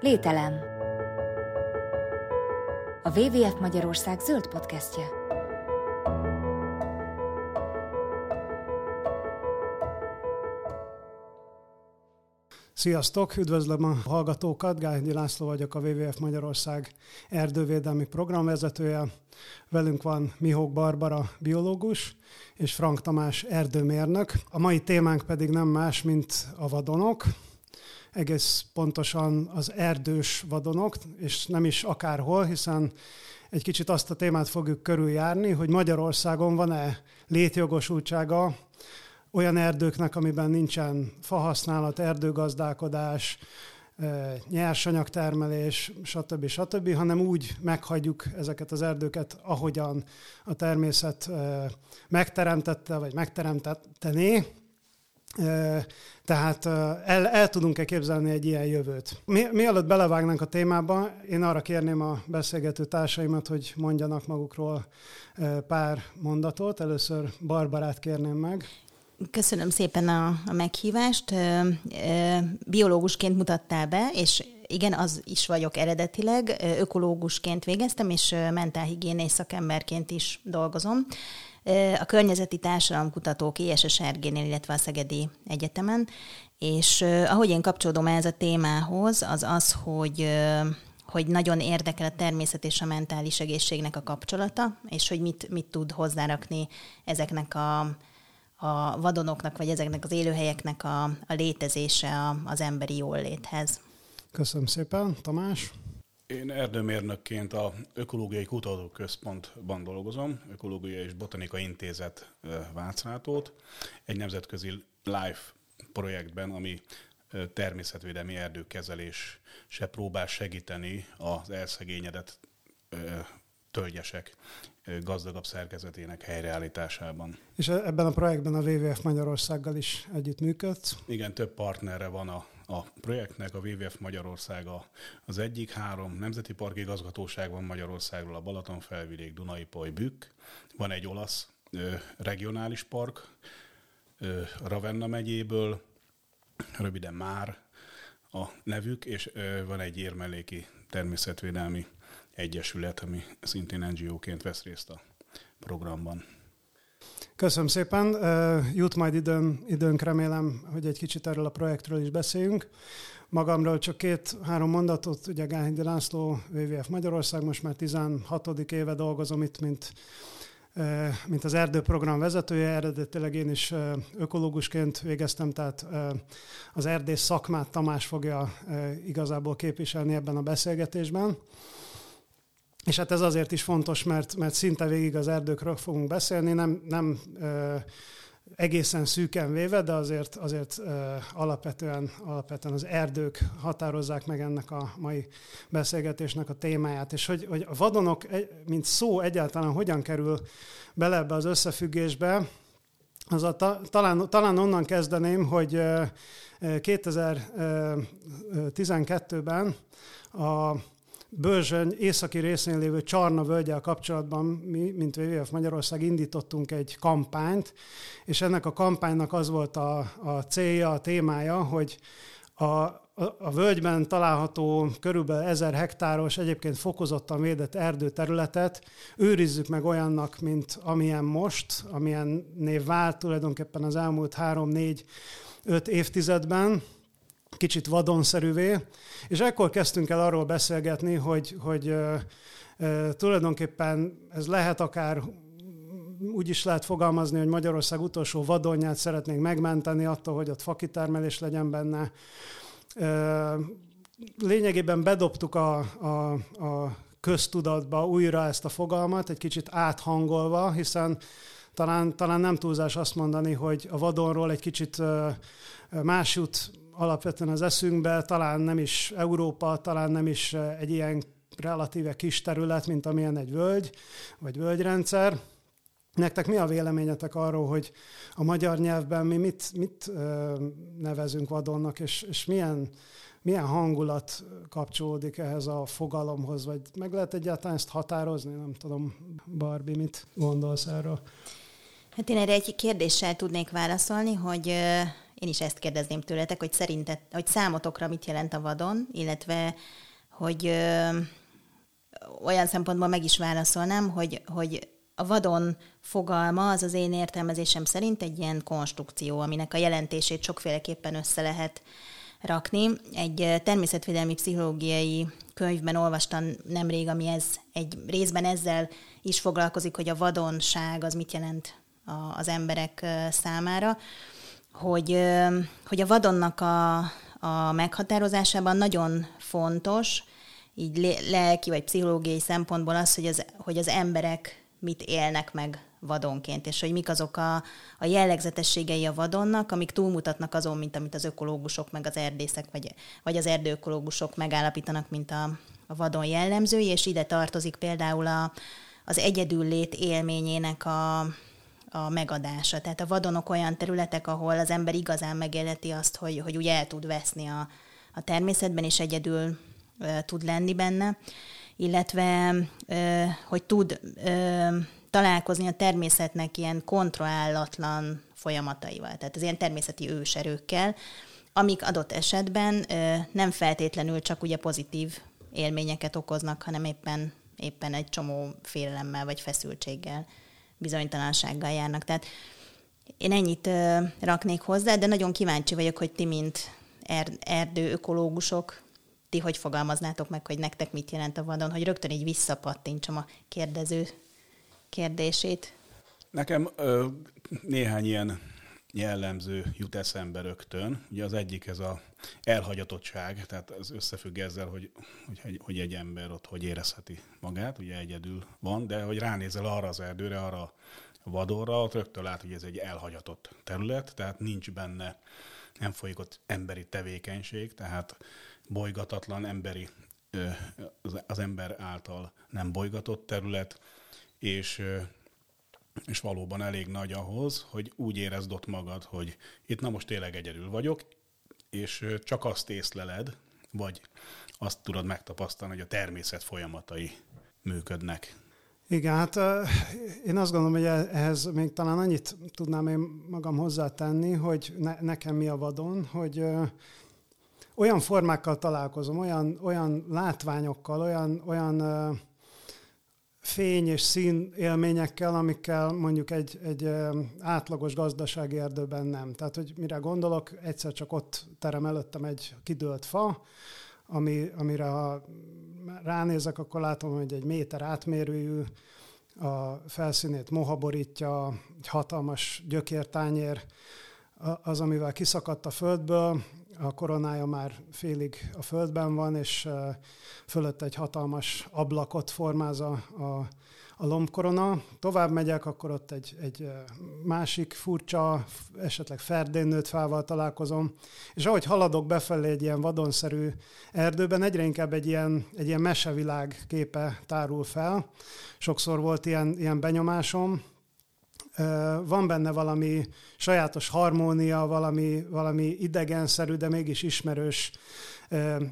Lételem. A WWF Magyarország zöld podcastje. Sziasztok, üdvözlöm a hallgatókat, Gálhegyi László vagyok, a WWF Magyarország erdővédelmi programvezetője. Velünk van Mihók Barbara, biológus, és Frank Tamás, erdőmérnök. A mai témánk pedig nem más, mint a vadonok, egész pontosan az erdős vadonok, és nem is akárhol, hiszen egy kicsit azt a témát fogjuk körüljárni, hogy Magyarországon van-e létjogosultsága olyan erdőknek, amiben nincsen fahasználat, erdőgazdálkodás, nyersanyagtermelés, stb. stb., hanem úgy meghagyjuk ezeket az erdőket, ahogyan a természet megteremtette, vagy megteremtettené, tehát el, el tudunk-e képzelni egy ilyen jövőt? Mi, mielőtt belevágnánk a témába, én arra kérném a beszélgető társaimat, hogy mondjanak magukról pár mondatot. Először Barbarát kérném meg. Köszönöm szépen a, a meghívást. Biológusként mutattál be, és igen, az is vagyok eredetileg. Ökológusként végeztem, és mentálhigiénész szakemberként is dolgozom a környezeti társadalomkutatók ISSRG-nél, illetve a Szegedi Egyetemen, és ahogy én kapcsolódom ehhez a témához, az az, hogy hogy nagyon érdekel a természet és a mentális egészségnek a kapcsolata, és hogy mit, mit tud hozzárakni ezeknek a, a vadonoknak, vagy ezeknek az élőhelyeknek a, a létezése a, az emberi jóléthez. Köszönöm szépen. Tamás? Én erdőmérnökként a Ökológiai Kutatóközpontban dolgozom, Ökológiai és Botanika Intézet Vácrátót, egy nemzetközi LIFE projektben, ami természetvédelmi erdőkezelés se próbál segíteni az elszegényedett tölgyesek gazdagabb szerkezetének helyreállításában. És e-, ebben a projektben a WWF Magyarországgal is együttműködsz? Igen, több partnerre van a a projektnek, a WWF Magyarország az egyik, három nemzeti parkigazgatóság van Magyarországról, a Balatonfelvidék, Dunai Poly, Bükk, van egy olasz ö, regionális park, ö, Ravenna megyéből, röviden már a nevük, és ö, van egy érmelléki természetvédelmi egyesület, ami szintén NGO-ként vesz részt a programban. Köszönöm szépen. Jut majd időn, időnk, remélem, hogy egy kicsit erről a projektről is beszéljünk. Magamról csak két-három mondatot, ugye Gálhegyi László, WWF Magyarország, most már 16. éve dolgozom itt, mint mint az erdőprogram vezetője, eredetileg én is ökológusként végeztem, tehát az erdész szakmát Tamás fogja igazából képviselni ebben a beszélgetésben. És hát ez azért is fontos, mert, mert szinte végig az erdőkről fogunk beszélni, nem, nem ö, egészen szűken véve, de azért, azért ö, alapvetően, alapvetően az erdők határozzák meg ennek a mai beszélgetésnek a témáját. És hogy, hogy a vadonok, mint szó egyáltalán hogyan kerül bele ebbe az összefüggésbe, az a, talán, talán onnan kezdeném, hogy 2012-ben a Börzsöny északi részén lévő Csarna völgyel kapcsolatban mi, mint WWF Magyarország indítottunk egy kampányt, és ennek a kampánynak az volt a, a célja, a témája, hogy a, a, a völgyben található körülbelül 1000 hektáros, egyébként fokozottan védett erdőterületet őrizzük meg olyannak, mint amilyen most, amilyen név vált tulajdonképpen az elmúlt 3-4-5 évtizedben, kicsit vadonszerűvé, és ekkor kezdtünk el arról beszélgetni, hogy, hogy tulajdonképpen ez lehet akár úgy is lehet fogalmazni, hogy Magyarország utolsó vadonját szeretnénk megmenteni attól, hogy ott fakitermelés legyen benne. Lényegében bedobtuk a, a, a köztudatba újra ezt a fogalmat, egy kicsit áthangolva, hiszen talán, talán nem túlzás azt mondani, hogy a vadonról egy kicsit más jut alapvetően az eszünkbe, talán nem is Európa, talán nem is eh, egy ilyen relatíve kis terület, mint amilyen egy völgy, vagy völgyrendszer. Nektek mi a véleményetek arról, hogy a magyar nyelvben mi mit, mit eh, nevezünk vadonnak, és, és milyen, milyen hangulat kapcsolódik ehhez a fogalomhoz, vagy meg lehet egyáltalán ezt határozni? Nem tudom, Barbie, mit gondolsz erről? Hát én erre egy kérdéssel tudnék válaszolni, hogy én is ezt kérdezném tőletek, hogy szerintet, hogy számotokra mit jelent a vadon, illetve hogy ö, olyan szempontból meg is válaszolnám, hogy, hogy a vadon fogalma az az én értelmezésem szerint egy ilyen konstrukció, aminek a jelentését sokféleképpen össze lehet rakni. Egy természetvédelmi pszichológiai könyvben olvastam nemrég, ami ez egy részben ezzel is foglalkozik, hogy a vadonság az mit jelent az emberek számára, hogy, hogy a vadonnak a, a meghatározásában nagyon fontos, így lelki vagy pszichológiai szempontból az, hogy az, hogy az emberek mit élnek meg vadonként, és hogy mik azok a, a jellegzetességei a vadonnak, amik túlmutatnak azon, mint amit az ökológusok, meg az erdészek, vagy, vagy az erdőökológusok megállapítanak, mint a, a vadon jellemzői, és ide tartozik például a, az egyedüllét élményének a, a megadása. Tehát a vadonok olyan területek, ahol az ember igazán megéleti azt, hogy, hogy úgy el tud veszni a, a természetben, és egyedül e, tud lenni benne, illetve e, hogy tud e, találkozni a természetnek ilyen kontrollálatlan folyamataival, tehát az ilyen természeti őserőkkel, amik adott esetben nem feltétlenül csak ugye pozitív élményeket okoznak, hanem éppen, éppen egy csomó félelemmel vagy feszültséggel, bizonytalansággal járnak. Tehát én ennyit raknék hozzá, de nagyon kíváncsi vagyok, hogy ti, mint erdő ökológusok, ti hogy fogalmaznátok meg, hogy nektek mit jelent a vadon, hogy rögtön így visszapattintsam a kérdező kérdését. Nekem ö, néhány ilyen jellemző jut eszembe rögtön. Ugye az egyik ez a elhagyatottság, tehát ez összefügg ezzel, hogy, hogy, hogy egy ember ott hogy érezheti magát, ugye egyedül van, de hogy ránézel arra az erdőre, arra a vadorra, ott rögtön lát, hogy ez egy elhagyatott terület, tehát nincs benne, nem folyik ott emberi tevékenység, tehát bolygatatlan emberi, az ember által nem bolygatott terület, és, és valóban elég nagy ahhoz, hogy úgy érezd ott magad, hogy itt na most tényleg egyedül vagyok, és csak azt észleled, vagy azt tudod megtapasztalni, hogy a természet folyamatai működnek. Igen, hát én azt gondolom, hogy e-, ehhez még talán annyit tudnám én magam hozzátenni, hogy ne, nekem mi a vadon, hogy olyan formákkal találkozom, olyan, olyan látványokkal, olyan, olyan fény és szín élményekkel, amikkel mondjuk egy, egy átlagos gazdasági erdőben nem. Tehát, hogy mire gondolok, egyszer csak ott terem előttem egy kidőlt fa, ami, amire ha ránézek, akkor látom, hogy egy méter átmérőjű, a felszínét moha borítja, egy hatalmas gyökértányér, az, amivel kiszakadt a földből, a koronája már félig a földben van, és fölött egy hatalmas ablakot formáz a, a, a lombkorona. Tovább megyek, akkor ott egy, egy másik furcsa, esetleg ferdén nőtt fával találkozom, és ahogy haladok befelé egy ilyen vadonszerű erdőben, egyre inkább egy ilyen, egy ilyen mesevilág képe tárul fel. Sokszor volt ilyen, ilyen benyomásom, van benne valami sajátos harmónia, valami, valami idegenszerű, de mégis ismerős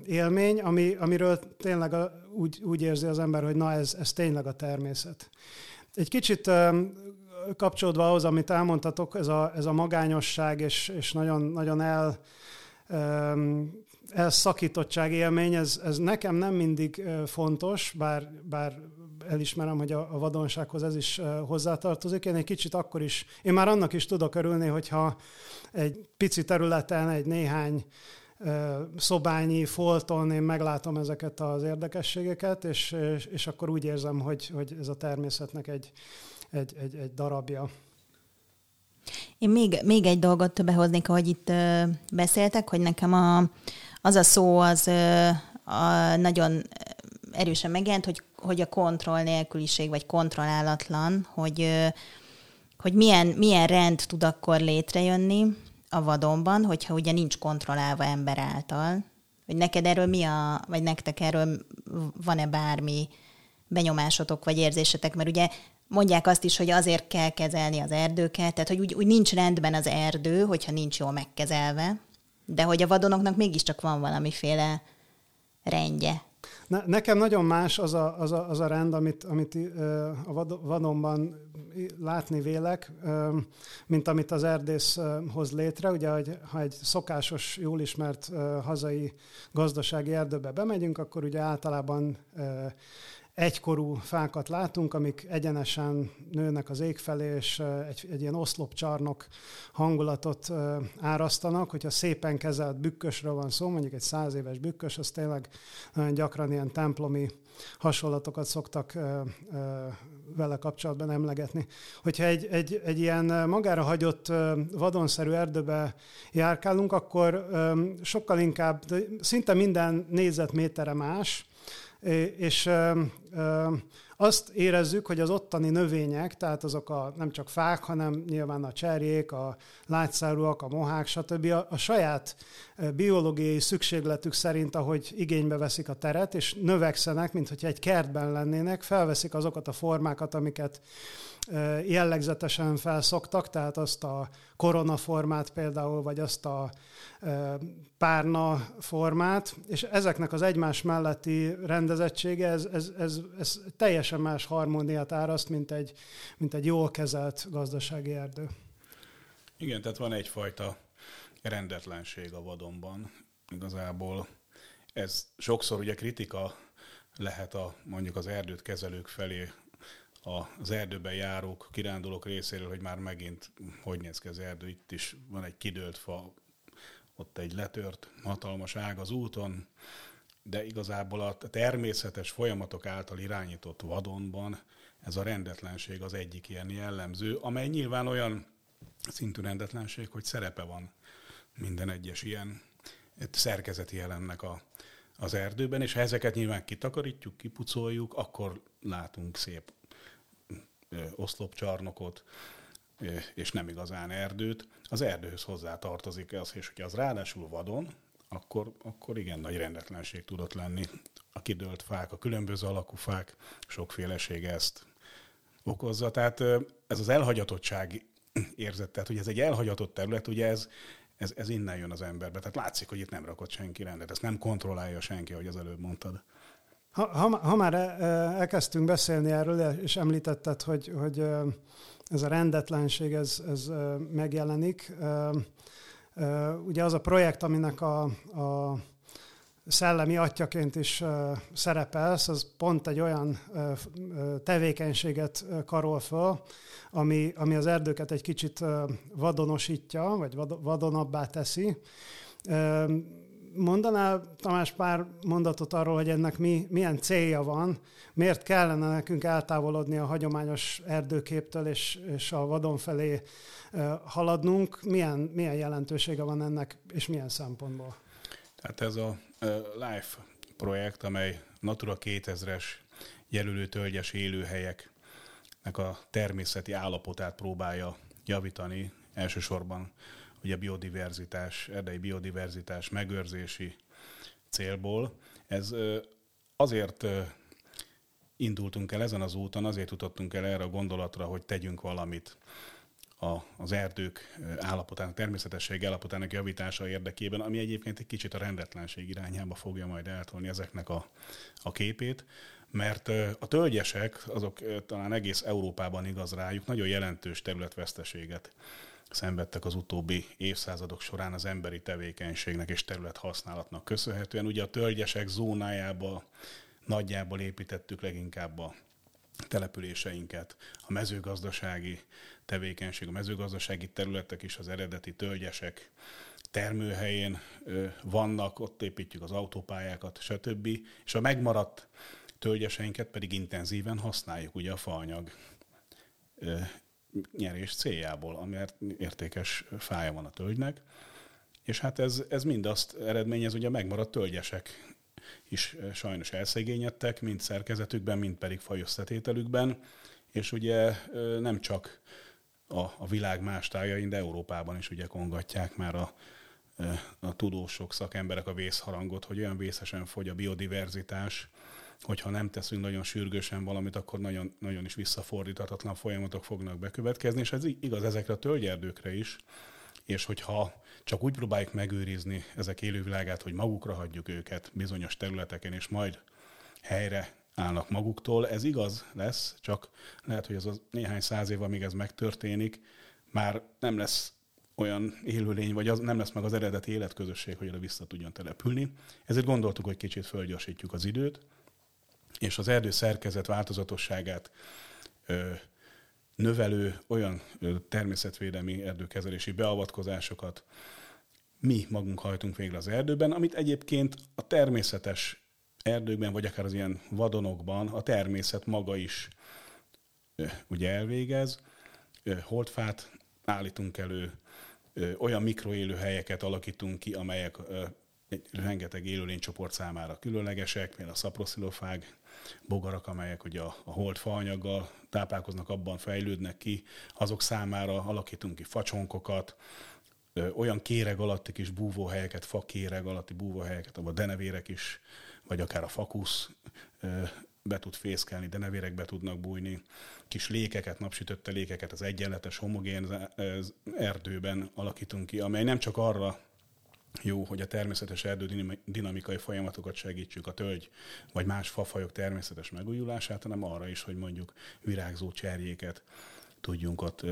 élmény, ami, amiről tényleg úgy, úgy érzi az ember, hogy na ez, ez tényleg a természet. Egy kicsit kapcsolódva ahhoz, amit elmondtatok, ez a, ez a magányosság és, és nagyon, nagyon el, elszakítottság élmény, ez, ez nekem nem mindig fontos, bár, bár elismerem, hogy a, a vadonsághoz ez is hozzátartozik. Én egy kicsit akkor is, én már annak is tudok örülni, hogyha egy pici területen, egy néhány szobányi folton én meglátom ezeket az érdekességeket, és, és, és akkor úgy érzem, hogy, hogy ez a természetnek egy, egy, egy, egy darabja. Én még, még egy dolgot behoznék, ahogy itt beszéltek, hogy nekem a, az a szó az a nagyon erősen megjelent, hogy, hogy a kontroll nélküliség, vagy kontrollálatlan, hogy, hogy milyen, milyen rend tud akkor létrejönni a vadonban, hogyha ugye nincs kontrollálva ember által. Hogy neked erről mi a, vagy nektek erről van-e bármi benyomásotok, vagy érzésetek, mert ugye mondják azt is, hogy azért kell kezelni az erdőket, tehát hogy úgy, úgy nincs rendben az erdő, hogyha nincs jól megkezelve, de hogy a vadonoknak mégiscsak van valamiféle rendje. Ne, nekem nagyon más az a, az a, az a rend, amit, amit a vadonban látni vélek, mint amit az erdész hoz létre. Ugye, hogy ha egy szokásos, jól ismert hazai gazdasági erdőbe bemegyünk, akkor ugye általában egykorú fákat látunk, amik egyenesen nőnek az ég felé, és egy, egy ilyen oszlopcsarnok hangulatot árasztanak. Hogyha szépen kezelt bükkösről van szó, mondjuk egy száz éves bükkös, az tényleg nagyon gyakran ilyen templomi hasonlatokat szoktak vele kapcsolatban emlegetni. Hogyha egy, egy, egy ilyen magára hagyott vadonszerű erdőbe járkálunk, akkor sokkal inkább, szinte minden négyzetméterre más, és azt érezzük, hogy az ottani növények, tehát azok a nem csak fák, hanem nyilván a cserjék, a lágyszárúak, a mohák, stb. A, a saját biológiai szükségletük szerint, ahogy igénybe veszik a teret, és növekszenek, mint hogyha egy kertben lennének, felveszik azokat a formákat, amiket jellegzetesen felszoktak, tehát azt a koronaformát például, vagy azt a párna formát, és ezeknek az egymás melletti rendezettsége, ez, ez, ez, ez teljesen más harmóniát áraszt, mint egy, mint egy jól kezelt gazdasági erdő. Igen, tehát van egyfajta rendetlenség a vadonban. Igazából ez sokszor ugye kritika lehet a mondjuk az erdőt kezelők felé az erdőben járók, kirándulók részéről, hogy már megint hogy néz ki az erdő, itt is van egy kidőlt fa, ott egy letört hatalmas ág az úton, de igazából a természetes folyamatok által irányított vadonban ez a rendetlenség az egyik ilyen jellemző, amely nyilván olyan szintű rendetlenség, hogy szerepe van minden egyes ilyen szerkezeti jelennek a, az erdőben, és ha ezeket nyilván kitakarítjuk, kipucoljuk, akkor látunk szép oszlopcsarnokot, és nem igazán erdőt. Az erdőhöz hozzá tartozik az, és hogyha az ráadásul vadon, akkor, akkor igen nagy rendetlenség tudott lenni. A kidőlt fák, a különböző alakú fák, sokféleség ezt okozza. Tehát ez az elhagyatottság érzet, tehát hogy ez egy elhagyatott terület, ugye ez, ez, ez innen jön az emberbe. Tehát látszik, hogy itt nem rakott senki rendet, ezt nem kontrollálja senki, ahogy az előbb mondtad. Ha, ha, már elkezdtünk beszélni erről, és említetted, hogy, hogy ez a rendetlenség ez, ez megjelenik, ugye az a projekt, aminek a, a szellemi atyaként is szerepelsz, az pont egy olyan tevékenységet karol föl, ami, ami az erdőket egy kicsit vadonosítja, vagy vadonabbá teszi mondanál, Tamás, pár mondatot arról, hogy ennek mi, milyen célja van, miért kellene nekünk eltávolodni a hagyományos erdőképtől és, és a vadon felé haladnunk, milyen, milyen jelentősége van ennek, és milyen szempontból? Tehát ez a LIFE projekt, amely Natura 2000-es jelölő tölgyes élőhelyeknek a természeti állapotát próbálja javítani, elsősorban ugye biodiverzitás, erdei biodiverzitás megőrzési célból. Ez azért indultunk el ezen az úton, azért jutottunk el erre a gondolatra, hogy tegyünk valamit a, az erdők állapotának, természetesség állapotának javítása érdekében, ami egyébként egy kicsit a rendetlenség irányába fogja majd eltolni ezeknek a, a képét, mert a tölgyesek, azok talán egész Európában igaz rájuk, nagyon jelentős területveszteséget szenvedtek az utóbbi évszázadok során az emberi tevékenységnek és területhasználatnak köszönhetően. Ugye a tölgyesek zónájába nagyjából építettük leginkább a településeinket, a mezőgazdasági tevékenység, a mezőgazdasági területek is az eredeti tölgyesek termőhelyén vannak, ott építjük az autópályákat, stb. És a megmaradt tölgyeseinket pedig intenzíven használjuk, ugye a faanyag nyerés céljából, mert értékes fája van a tölgynek, és hát ez, ez mind azt eredményez, hogy a megmaradt tölgyesek is sajnos elszegényedtek, mind szerkezetükben, mind pedig fajösszetételükben, és ugye nem csak a, a világ más tájain, de Európában is ugye kongatják már a, a tudósok, szakemberek a vészharangot, hogy olyan vészesen fogy a biodiverzitás, hogyha nem teszünk nagyon sürgősen valamit, akkor nagyon, nagyon is visszafordíthatatlan folyamatok fognak bekövetkezni, és ez igaz ezekre a tölgyerdőkre is, és hogyha csak úgy próbáljuk megőrizni ezek élővilágát, hogy magukra hagyjuk őket bizonyos területeken, és majd helyre állnak maguktól. Ez igaz lesz, csak lehet, hogy az a néhány száz év, amíg ez megtörténik, már nem lesz olyan élőlény, vagy az nem lesz meg az eredeti életközösség, hogy oda vissza tudjon települni. Ezért gondoltuk, hogy kicsit fölgyorsítjuk az időt, és az erdő szerkezet változatosságát ö, növelő olyan természetvédelmi erdőkezelési beavatkozásokat mi magunk hajtunk végre az erdőben, amit egyébként a természetes erdőkben, vagy akár az ilyen vadonokban a természet maga is ö, ugye elvégez. Ö, holdfát állítunk elő, olyan mikroélőhelyeket alakítunk ki, amelyek egy rengeteg élőlénycsoport számára különlegesek, például a szaproszilofág, bogarak, amelyek ugye a, a hold faanyaggal táplálkoznak, abban fejlődnek ki, azok számára alakítunk ki facsonkokat, olyan kéreg alatti kis búvóhelyeket, fakéreg alatti búvóhelyeket, ahol a denevérek is, vagy akár a fakusz be tud fészkelni, denevérek be tudnak bújni, kis lékeket, napsütötte lékeket az egyenletes, homogén erdőben alakítunk ki, amely nem csak arra jó, hogy a természetes erdő dinamikai folyamatokat segítsük, a tölgy vagy más fafajok természetes megújulását, hanem arra is, hogy mondjuk virágzó cserjéket tudjunk ott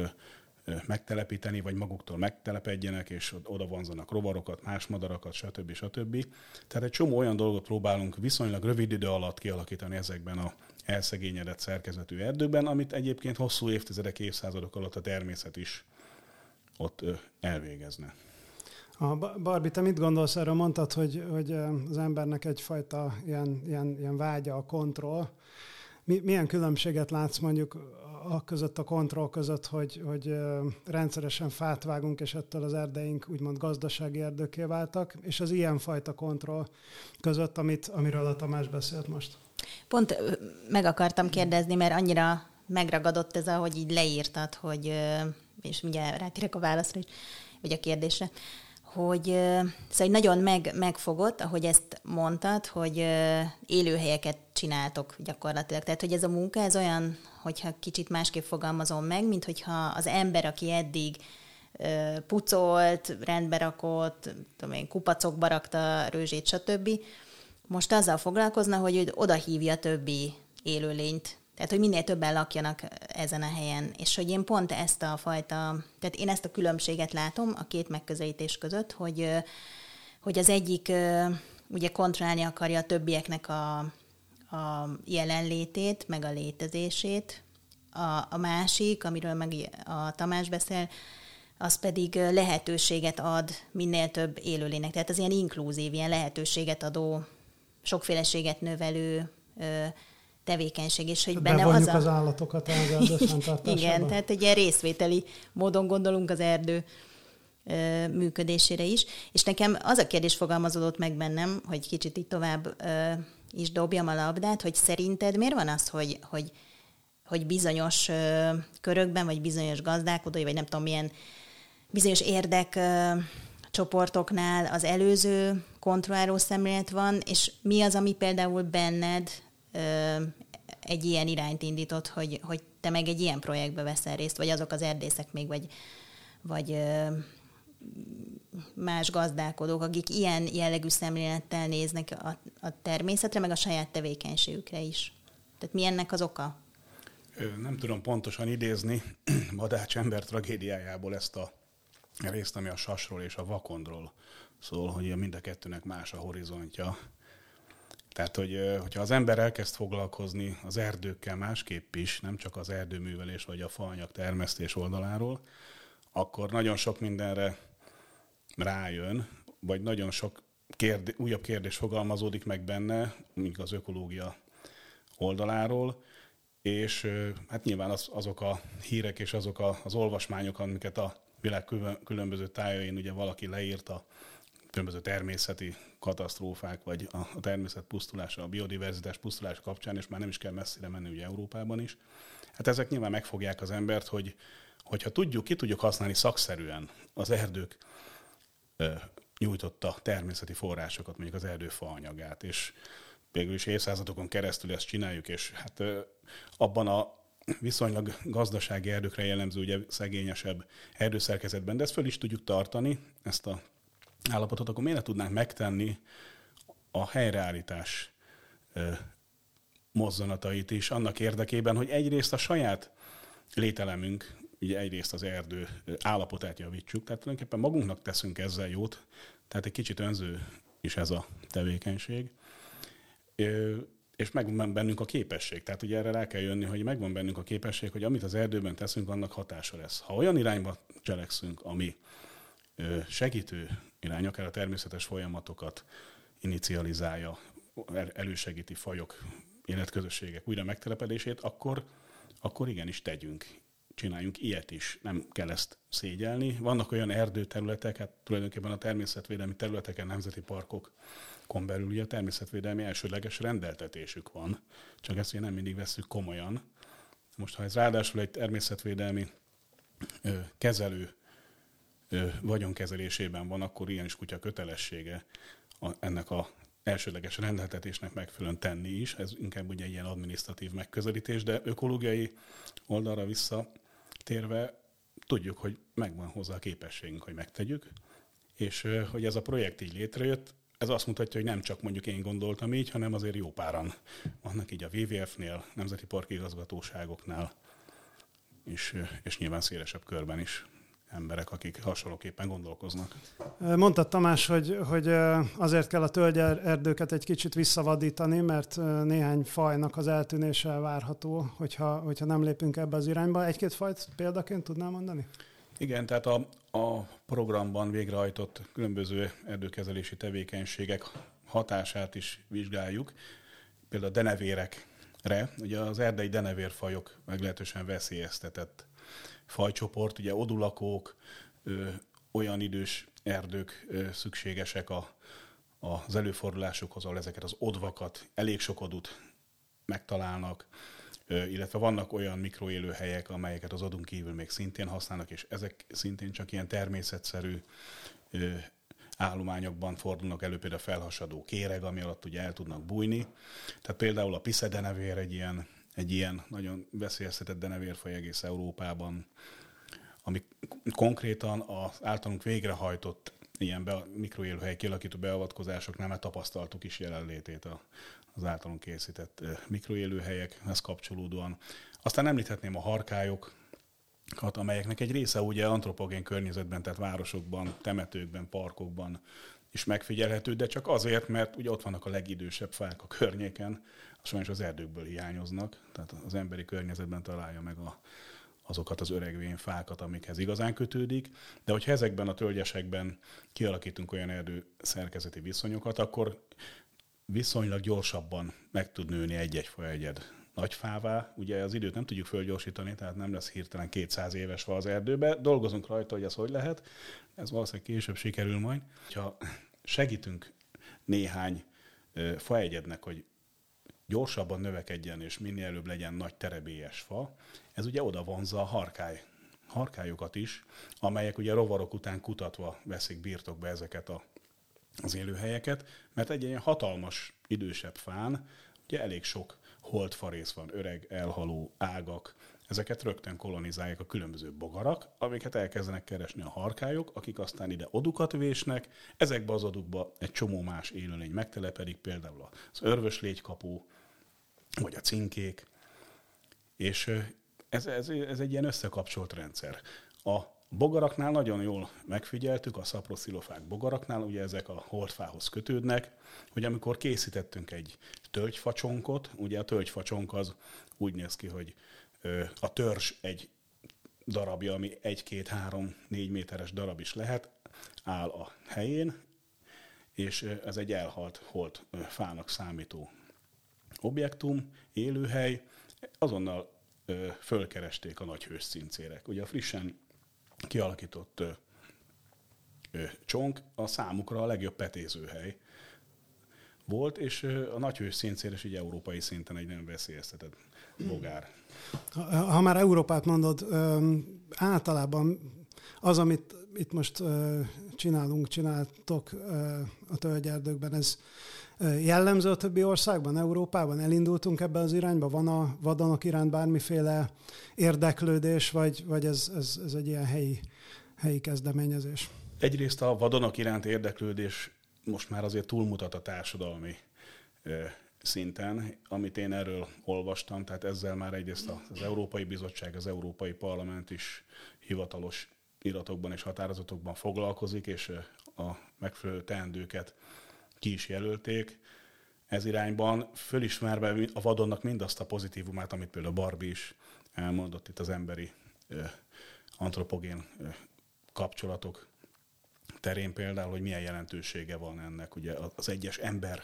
megtelepíteni, vagy maguktól megtelepedjenek, és oda vonzanak rovarokat, más madarakat, stb. stb. Tehát egy csomó olyan dolgot próbálunk viszonylag rövid idő alatt kialakítani ezekben a elszegényedett szerkezetű erdőkben, amit egyébként hosszú évtizedek, évszázadok alatt a természet is ott elvégezne. A Barbie, te mit gondolsz erről? Mondtad, hogy, hogy az embernek egyfajta ilyen, ilyen, ilyen vágya a kontroll. Mi, milyen különbséget látsz mondjuk a között, a kontroll között, hogy, hogy rendszeresen fát vágunk, és ettől az erdeink úgymond gazdasági erdőké váltak, és az ilyenfajta kontroll között, amit, amiről a Tamás beszélt most? Pont meg akartam kérdezni, mert annyira megragadott ez, ahogy így leírtad, hogy, és mindjárt rátérek a válaszra is, vagy a kérdésre, hogy szóval nagyon meg, megfogott, ahogy ezt mondtad, hogy élőhelyeket csináltok gyakorlatilag. Tehát, hogy ez a munka, ez olyan, hogyha kicsit másképp fogalmazom meg, mint hogyha az ember, aki eddig pucolt, rendbe rakott, tudom én, kupacokba rakta rőzsét, stb., most azzal foglalkozna, hogy oda hívja többi élőlényt tehát, hogy minél többen lakjanak ezen a helyen. És hogy én pont ezt a fajta, tehát én ezt a különbséget látom a két megközelítés között, hogy, hogy az egyik ugye kontrollálni akarja a többieknek a, a jelenlétét, meg a létezését. A, a másik, amiről meg a Tamás beszél, az pedig lehetőséget ad minél több élőlének. Tehát az ilyen inkluzív, ilyen lehetőséget adó, sokféleséget növelő tevékenység, és hogy benne az a... az állatokat az Igen, tehát egy ilyen részvételi módon gondolunk az erdő működésére is. És nekem az a kérdés fogalmazódott meg bennem, hogy kicsit itt tovább is dobjam a labdát, hogy szerinted miért van az, hogy, hogy, hogy bizonyos körökben, vagy bizonyos gazdálkodói, vagy nem tudom milyen bizonyos érdek csoportoknál az előző kontrolláló szemlélet van, és mi az, ami például benned egy ilyen irányt indított, hogy, hogy te meg egy ilyen projektbe veszel részt, vagy azok az erdészek még, vagy, vagy más gazdálkodók, akik ilyen jellegű szemlélettel néznek a, a természetre, meg a saját tevékenységükre is. Tehát mi ennek az oka? Nem tudom pontosan idézni Badács ember tragédiájából ezt a részt, ami a sasról és a vakondról szól, hogy mind a kettőnek más a horizontja. Tehát, hogy, hogyha az ember elkezd foglalkozni az erdőkkel másképp is, nem csak az erdőművelés vagy a faanyag termesztés oldaláról, akkor nagyon sok mindenre rájön, vagy nagyon sok kérdé, újabb kérdés fogalmazódik meg benne, mint az ökológia oldaláról, és hát nyilván az, azok a hírek és azok a, az olvasmányok, amiket a világ különböző tájain ugye valaki leírta, különböző természeti katasztrófák, vagy a, természet pusztulása, a biodiverzitás pusztulása kapcsán, és már nem is kell messzire menni ugye Európában is. Hát ezek nyilván megfogják az embert, hogy hogyha tudjuk, ki tudjuk használni szakszerűen az erdők nyújtotta természeti forrásokat, mondjuk az erdő faanyagát, és végül is évszázadokon keresztül ezt csináljuk, és hát abban a viszonylag gazdasági erdőkre jellemző, ugye szegényesebb erdőszerkezetben, de ezt föl is tudjuk tartani, ezt a állapotot, akkor miért ne tudnánk megtenni a helyreállítás mozzanatait is annak érdekében, hogy egyrészt a saját lételemünk, ugye egyrészt az erdő állapotát javítsuk, tehát tulajdonképpen magunknak teszünk ezzel jót, tehát egy kicsit önző is ez a tevékenység és megvan bennünk a képesség. Tehát ugye erre rá kell jönni, hogy megvan bennünk a képesség, hogy amit az erdőben teszünk, annak hatása lesz. Ha olyan irányba cselekszünk, ami segítő irány, akár a természetes folyamatokat inicializálja, elősegíti fajok, életközösségek újra megtelepedését, akkor, akkor igenis tegyünk csináljunk ilyet is, nem kell ezt szégyelni. Vannak olyan erdőterületek, hát tulajdonképpen a természetvédelmi területeken, nemzeti parkokon belül ugye a természetvédelmi elsődleges rendeltetésük van, csak ezt ugye nem mindig veszük komolyan. Most ha ez ráadásul egy természetvédelmi ö, kezelő vagyonkezelésében van, akkor ilyen is kutya kötelessége a, ennek a elsődleges rendeltetésnek megfelelően tenni is. Ez inkább ugye ilyen adminisztratív megközelítés, de ökológiai oldalra vissza térve tudjuk, hogy megvan hozzá a képességünk, hogy megtegyük, és hogy ez a projekt így létrejött, ez azt mutatja, hogy nem csak mondjuk én gondoltam így, hanem azért jó páran vannak így a WWF-nél, Nemzeti Parki Igazgatóságoknál, és, és nyilván szélesebb körben is emberek, akik hasonlóképpen gondolkoznak. Mondtad Tamás, hogy, hogy azért kell a tölgyerdőket egy kicsit visszavadítani, mert néhány fajnak az eltűnése várható, hogyha, hogyha nem lépünk ebbe az irányba. Egy-két fajt példaként tudnál mondani? Igen, tehát a, a programban végrehajtott különböző erdőkezelési tevékenységek hatását is vizsgáljuk. Például a denevérekre, ugye az erdei denevérfajok meglehetősen veszélyeztetett fajcsoport, ugye odulakók, olyan idős erdők szükségesek a, az előfordulásokhoz, ahol ezeket az odvakat, elég sok odut megtalálnak, illetve vannak olyan mikroélőhelyek, amelyeket az odunk kívül még szintén használnak, és ezek szintén csak ilyen természetszerű állományokban fordulnak elő, például a felhasadó kéreg, ami alatt ugye el tudnak bújni. Tehát például a piszedenevér egy ilyen egy ilyen nagyon veszélyeztetett denevérfaj egész Európában, ami konkrétan az általunk végrehajtott ilyen be, mikroélőhely kialakító beavatkozásoknál már tapasztaltuk is jelenlétét a, az általunk készített mikroélőhelyekhez kapcsolódóan. Aztán említhetném a harkályok, amelyeknek egy része ugye antropogén környezetben, tehát városokban, temetőkben, parkokban is megfigyelhető, de csak azért, mert ugye ott vannak a legidősebb fák a környéken, sajnos az erdőkből hiányoznak, tehát az emberi környezetben találja meg a, azokat az öregvén fákat, amikhez igazán kötődik, de hogyha ezekben a tölgyesekben kialakítunk olyan erdő szerkezeti viszonyokat, akkor viszonylag gyorsabban meg tud nőni egy-egy fajegyed nagy fává. Ugye az időt nem tudjuk fölgyorsítani, tehát nem lesz hirtelen 200 éves fa az erdőbe. Dolgozunk rajta, hogy ez hogy lehet. Ez valószínűleg később sikerül majd. Ha segítünk néhány faegyednek, hogy gyorsabban növekedjen és minél előbb legyen nagy terebélyes fa, ez ugye oda vonzza a harkály, harkályokat is, amelyek ugye rovarok után kutatva veszik birtokba ezeket a, az élőhelyeket, mert egy ilyen hatalmas, idősebb fán ugye elég sok holdfarész van, öreg, elhaló ágak, ezeket rögtön kolonizálják a különböző bogarak, amiket elkezdenek keresni a harkályok, akik aztán ide odukat vésnek, ezekbe az odukba egy csomó más élőlény megtelepedik, például az örvös légykapú, vagy a cinkék, és ez, ez, ez egy ilyen összekapcsolt rendszer. A bogaraknál nagyon jól megfigyeltük, a szaproszilofák bogaraknál, ugye ezek a holdfához kötődnek, hogy amikor készítettünk egy tölgyfacsonkot, ugye a tölgyfacsonk az úgy néz ki, hogy a törzs egy darabja, ami egy-két-három-négy méteres darab is lehet, áll a helyén, és ez egy elhalt holt fának számító objektum, élőhely, azonnal ö, fölkeresték a nagy hőszincérek. Ugye a frissen kialakított ö, ö, csonk a számukra a legjobb petézőhely volt, és a nagy hőszincér is így európai szinten egy nagyon veszélyeztetett bogár. Ha, ha már Európát mondod, ö, általában az, amit itt most csinálunk, csináltok a tölgyerdőkben, ez jellemző a többi országban, Európában? Elindultunk ebbe az irányba? Van a vadonok iránt bármiféle érdeklődés, vagy, vagy ez, ez, ez egy ilyen helyi, helyi kezdeményezés? Egyrészt a vadonok iránt érdeklődés most már azért túlmutat a társadalmi szinten, amit én erről olvastam, tehát ezzel már egyrészt az Európai Bizottság, az Európai Parlament is hivatalos iratokban és határozatokban foglalkozik, és a megfelelő teendőket ki is jelölték. Ez irányban fölismerve a vadonnak mindazt a pozitívumát, amit például Barbie is elmondott itt az emberi antropogén kapcsolatok terén például, hogy milyen jelentősége van ennek ugye az egyes ember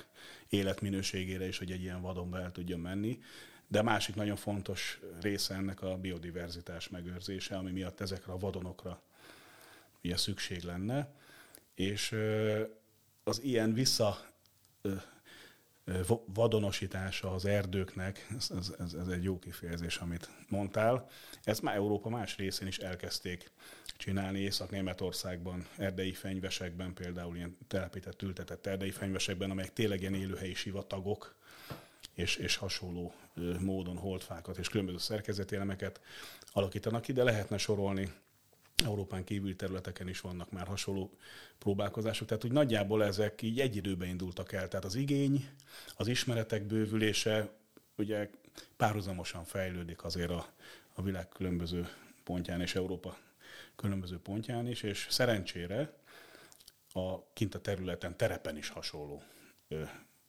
életminőségére is, hogy egy ilyen vadonba el tudjon menni. De a másik nagyon fontos része ennek a biodiverzitás megőrzése, ami miatt ezekre a vadonokra ugye szükség lenne. És az ilyen vissza vadonosítása az erdőknek, ez, ez, ez egy jó kifejezés, amit mondtál. Ezt már Európa más részén is elkezdték csinálni, Észak-Németországban, erdei fenyvesekben, például ilyen telepített, ültetett erdei fenyvesekben, amelyek tényleg ilyen élőhelyi sivatagok, és, és hasonló módon holdfákat és különböző szerkezeti elemeket alakítanak ki, de lehetne sorolni Európán kívüli területeken is vannak már hasonló próbálkozások, tehát úgy nagyjából ezek így egy időben indultak el. Tehát az igény, az ismeretek bővülése ugye párhuzamosan fejlődik azért a, a világ különböző pontján és Európa különböző pontján is, és szerencsére a kint a területen, terepen is hasonló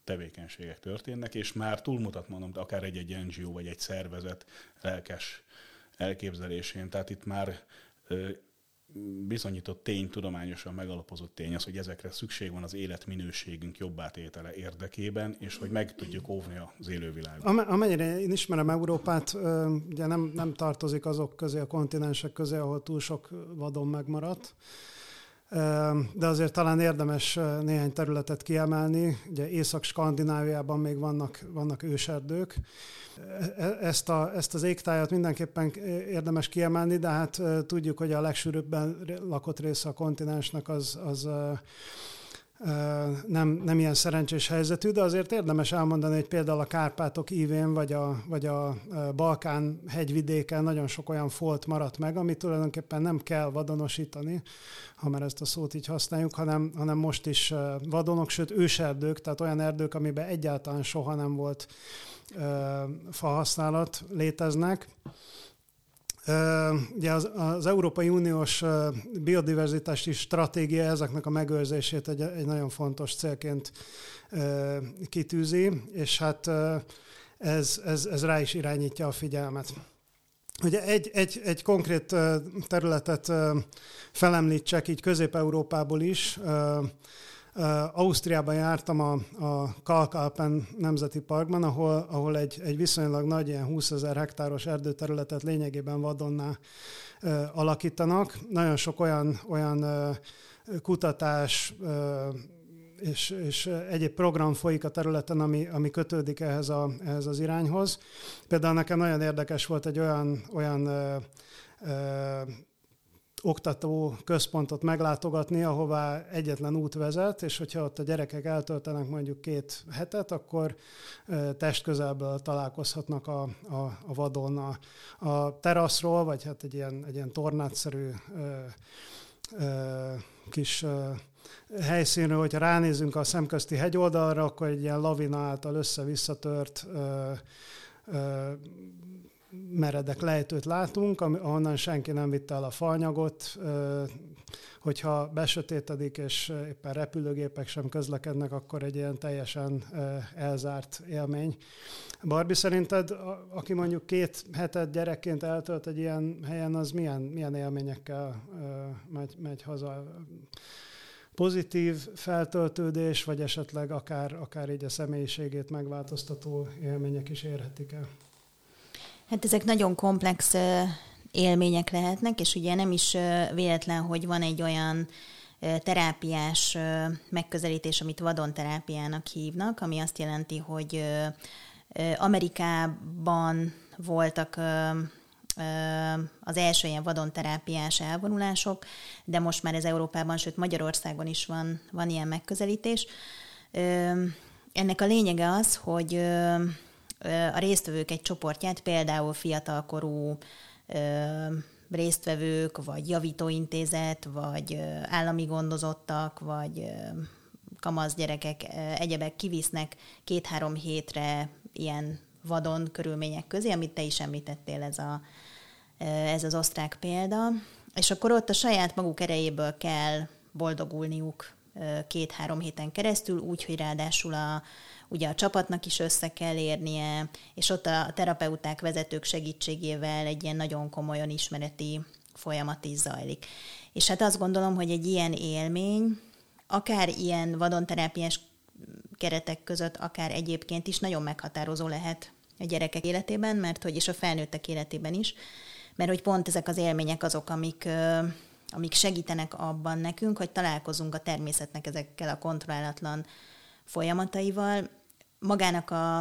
tevékenységek történnek, és már túlmutat, mondom, akár egy-egy NGO vagy egy szervezet lelkes elképzelésén. Tehát itt már bizonyított tény, tudományosan megalapozott tény az, hogy ezekre szükség van az életminőségünk jobbátétele érdekében, és hogy meg tudjuk óvni az élővilágot. Amennyire én ismerem Európát, ugye nem, nem tartozik azok közé, a kontinensek közé, ahol túl sok vadon megmaradt, de azért talán érdemes néhány területet kiemelni. Ugye Észak-Skandináviában még vannak, vannak őserdők, E, ezt, a, ezt az égtájat mindenképpen érdemes kiemelni, de hát tudjuk, hogy a legsűrűbben lakott része a kontinensnek az, az nem, nem ilyen szerencsés helyzetű, de azért érdemes elmondani, hogy például a Kárpátok ívén, vagy a, vagy a Balkán hegyvidéken nagyon sok olyan folt maradt meg, amit tulajdonképpen nem kell vadonosítani, ha már ezt a szót így használjuk, hanem, hanem most is vadonok, sőt őserdők, tehát olyan erdők, amiben egyáltalán soha nem volt fahasználat léteznek. Ugye az, az Európai Uniós biodiverzitási stratégia ezeknek a megőrzését egy, egy nagyon fontos célként kitűzi, és hát ez, ez, ez rá is irányítja a figyelmet. Ugye egy, egy, egy konkrét területet felemlítsek így Közép-Európából is, Ausztriában jártam a, a Kalkalpen Nemzeti Parkban, ahol, ahol egy, egy viszonylag nagy, ilyen 20 ezer hektáros erdőterületet lényegében vadonná alakítanak. Nagyon sok olyan, olyan kutatás és, és egyéb program folyik a területen, ami, ami kötődik ehhez, a, ehhez az irányhoz. Például nekem nagyon érdekes volt egy olyan, olyan ö, ö, oktató központot meglátogatni, ahová egyetlen út vezet, és hogyha ott a gyerekek eltöltenek mondjuk két hetet, akkor testközelből találkozhatnak a, a, a vadon. A, a teraszról, vagy hát egy ilyen, egy ilyen tornátszerű ö, ö, kis ö, helyszínről, hogyha ránézünk a szemközti hegyoldalra, akkor egy ilyen lavina által össze-visszatört ö, ö, meredek lejtőt látunk, ahonnan senki nem vitte el a falnyagot, hogyha besötétedik, és éppen repülőgépek sem közlekednek, akkor egy ilyen teljesen elzárt élmény. Barbie, szerinted, aki mondjuk két hetet gyerekként eltölt egy ilyen helyen, az milyen, milyen élményekkel megy, megy haza? pozitív feltöltődés, vagy esetleg akár, akár így a személyiségét megváltoztató élmények is érhetik el? Hát ezek nagyon komplex élmények lehetnek, és ugye nem is véletlen, hogy van egy olyan terápiás megközelítés, amit vadonterápiának hívnak, ami azt jelenti, hogy Amerikában voltak az első ilyen vadonterápiás elvonulások, de most már ez Európában, sőt Magyarországon is van, van ilyen megközelítés. Ennek a lényege az, hogy a résztvevők egy csoportját, például fiatalkorú résztvevők, vagy javítóintézet, vagy állami gondozottak, vagy kamasz gyerekek, egyebek kivisznek két-három hétre ilyen vadon körülmények közé, amit te is említettél, ez, a, ez az osztrák példa, és akkor ott a saját maguk erejéből kell boldogulniuk két-három héten keresztül, úgy, hogy ráadásul a, ugye a csapatnak is össze kell érnie, és ott a terapeuták, vezetők segítségével egy ilyen nagyon komolyan ismereti folyamat is zajlik. És hát azt gondolom, hogy egy ilyen élmény, akár ilyen vadonterápiás keretek között, akár egyébként is nagyon meghatározó lehet a gyerekek életében, mert hogy és a felnőttek életében is, mert hogy pont ezek az élmények azok, amik, amik segítenek abban nekünk, hogy találkozunk a természetnek ezekkel a kontrollálatlan folyamataival. Magának a,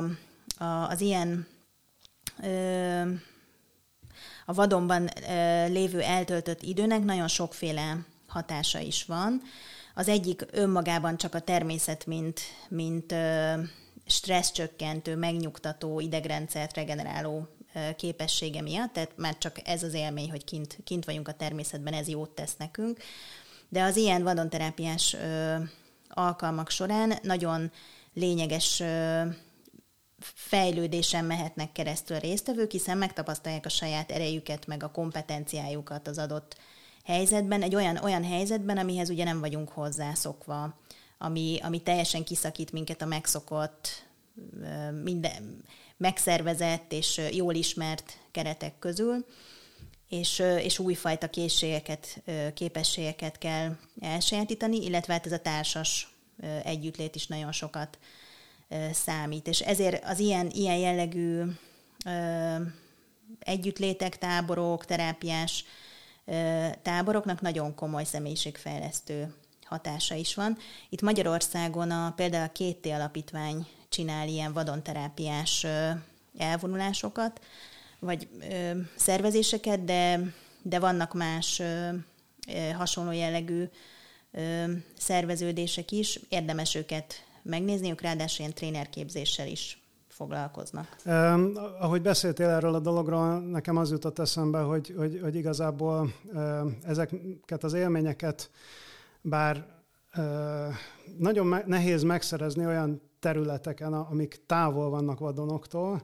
a, az ilyen ö, a vadonban ö, lévő eltöltött időnek nagyon sokféle hatása is van. Az egyik önmagában csak a természet, mint, mint ö, stresszcsökkentő, megnyugtató, idegrendszert regeneráló képessége miatt, tehát már csak ez az élmény, hogy kint, kint vagyunk a természetben, ez jót tesz nekünk. De az ilyen vadonterápiás ö, alkalmak során nagyon lényeges fejlődésen mehetnek keresztül a résztvevők, hiszen megtapasztalják a saját erejüket, meg a kompetenciájukat az adott helyzetben, egy olyan, olyan helyzetben, amihez ugye nem vagyunk hozzászokva, ami, ami teljesen kiszakít minket a megszokott, minden, megszervezett és jól ismert keretek közül, és, és újfajta készségeket, képességeket kell elsajátítani, illetve hát ez a társas együttlét is nagyon sokat számít. És ezért az ilyen, ilyen jellegű együttlétek, táborok, terápiás táboroknak nagyon komoly személyiségfejlesztő hatása is van. Itt Magyarországon a, például a Két Alapítvány csinál ilyen vadonterápiás elvonulásokat, vagy szervezéseket, de, de vannak más hasonló jellegű szerveződések is. Érdemes őket megnézni, ők ráadásul ilyen trénerképzéssel is foglalkoznak. Eh, ahogy beszéltél erről a dologról, nekem az jutott eszembe, hogy, hogy, hogy igazából eh, ezeket az élményeket, bár eh, nagyon me- nehéz megszerezni olyan területeken, amik távol vannak vadonoktól,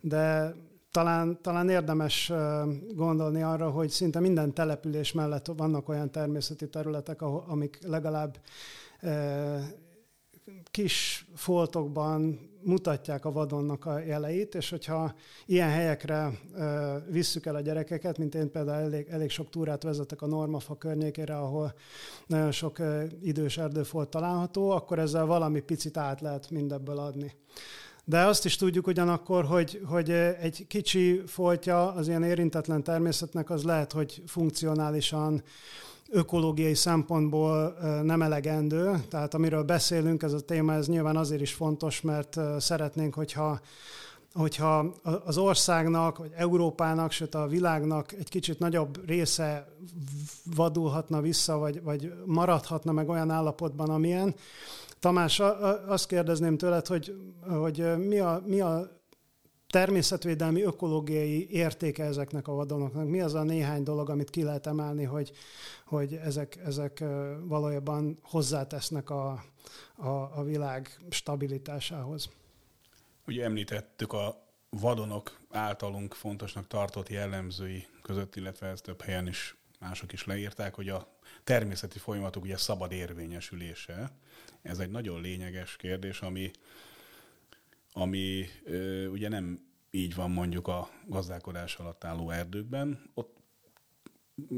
de talán, talán érdemes gondolni arra, hogy szinte minden település mellett vannak olyan természeti területek, amik legalább kis foltokban mutatják a vadonnak a jeleit, és hogyha ilyen helyekre visszük el a gyerekeket, mint én például elég, elég sok túrát vezetek a Normafa környékére, ahol nagyon sok idős erdőfolt található, akkor ezzel valami picit át lehet mindebből adni. De azt is tudjuk ugyanakkor, hogy, hogy egy kicsi foltja az ilyen érintetlen természetnek az lehet, hogy funkcionálisan ökológiai szempontból nem elegendő. Tehát amiről beszélünk, ez a téma, ez nyilván azért is fontos, mert szeretnénk, hogyha hogyha az országnak, vagy Európának, sőt a világnak egy kicsit nagyobb része vadulhatna vissza, vagy, vagy maradhatna meg olyan állapotban, amilyen. Tamás, azt kérdezném tőled, hogy, hogy mi, a, mi a természetvédelmi, ökológiai értéke ezeknek a vadonoknak? Mi az a néhány dolog, amit ki lehet emelni, hogy, hogy ezek, ezek valójában hozzátesznek a, a, a világ stabilitásához? Ugye említettük a vadonok általunk fontosnak tartott jellemzői között, illetve ezt több helyen is mások is leírták, hogy a természeti folyamatok ugye szabad érvényesülése. Ez egy nagyon lényeges kérdés, ami ami ugye nem így van mondjuk a gazdálkodás alatt álló erdőkben. Ott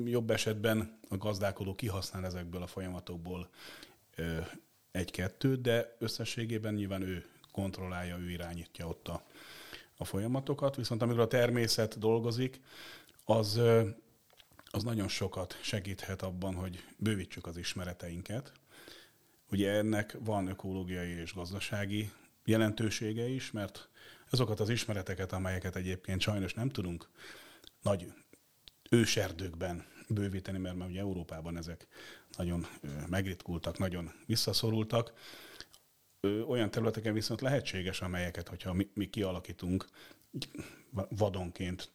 jobb esetben a gazdálkodó kihasznál ezekből a folyamatokból egy-kettőt, de összességében nyilván ő kontrollálja, ő irányítja ott a, a folyamatokat. Viszont amikor a természet dolgozik, az, az nagyon sokat segíthet abban, hogy bővítsük az ismereteinket. Ugye ennek van ökológiai és gazdasági jelentősége is, mert azokat az ismereteket, amelyeket egyébként sajnos nem tudunk nagy őserdőkben bővíteni, mert már ugye Európában ezek nagyon megritkultak, nagyon visszaszorultak. Olyan területeken viszont lehetséges, amelyeket, hogyha mi, mi kialakítunk, vadonként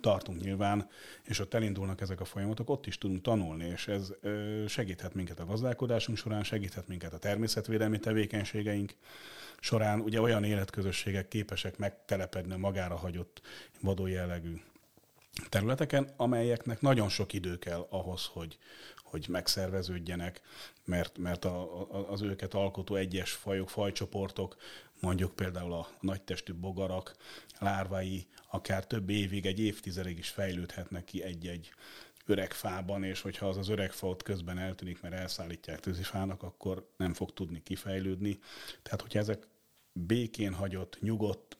tartunk nyilván, és ott elindulnak ezek a folyamatok, ott is tudunk tanulni, és ez segíthet minket a gazdálkodásunk során, segíthet minket a természetvédelmi tevékenységeink során. Ugye olyan életközösségek képesek megtelepedni a magára hagyott vadó jellegű területeken, amelyeknek nagyon sok idő kell ahhoz, hogy, hogy megszerveződjenek, mert, mert a, a, az őket alkotó egyes fajok, fajcsoportok, mondjuk például a nagytestű bogarak, lárvái akár több évig, egy évtizedig is fejlődhetnek ki egy-egy öreg fában, és hogyha az az öreg fa ott közben eltűnik, mert elszállítják tűzifának, akkor nem fog tudni kifejlődni. Tehát, hogyha ezek békén hagyott, nyugodt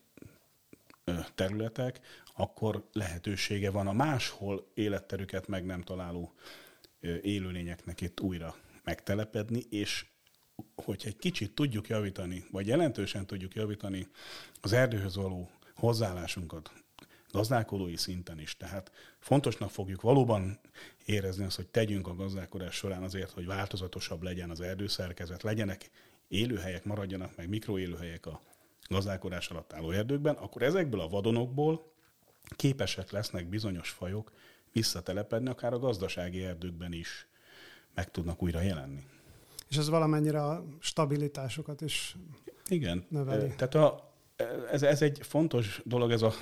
területek, akkor lehetősége van a máshol életterüket meg nem találó élőlényeknek itt újra megtelepedni, és hogyha egy kicsit tudjuk javítani, vagy jelentősen tudjuk javítani az erdőhöz való hozzáállásunkat, gazdálkodói szinten is. Tehát fontosnak fogjuk valóban érezni azt, hogy tegyünk a gazdálkodás során azért, hogy változatosabb legyen az erdőszerkezet, legyenek élőhelyek, maradjanak meg mikroélőhelyek a gazdálkodás alatt álló erdőkben, akkor ezekből a vadonokból képesek lesznek bizonyos fajok visszatelepedni, akár a gazdasági erdőkben is meg tudnak újra jelenni. És ez valamennyire a stabilitásokat is Igen. növeli. Tehát a, ez, ez egy fontos dolog, ez a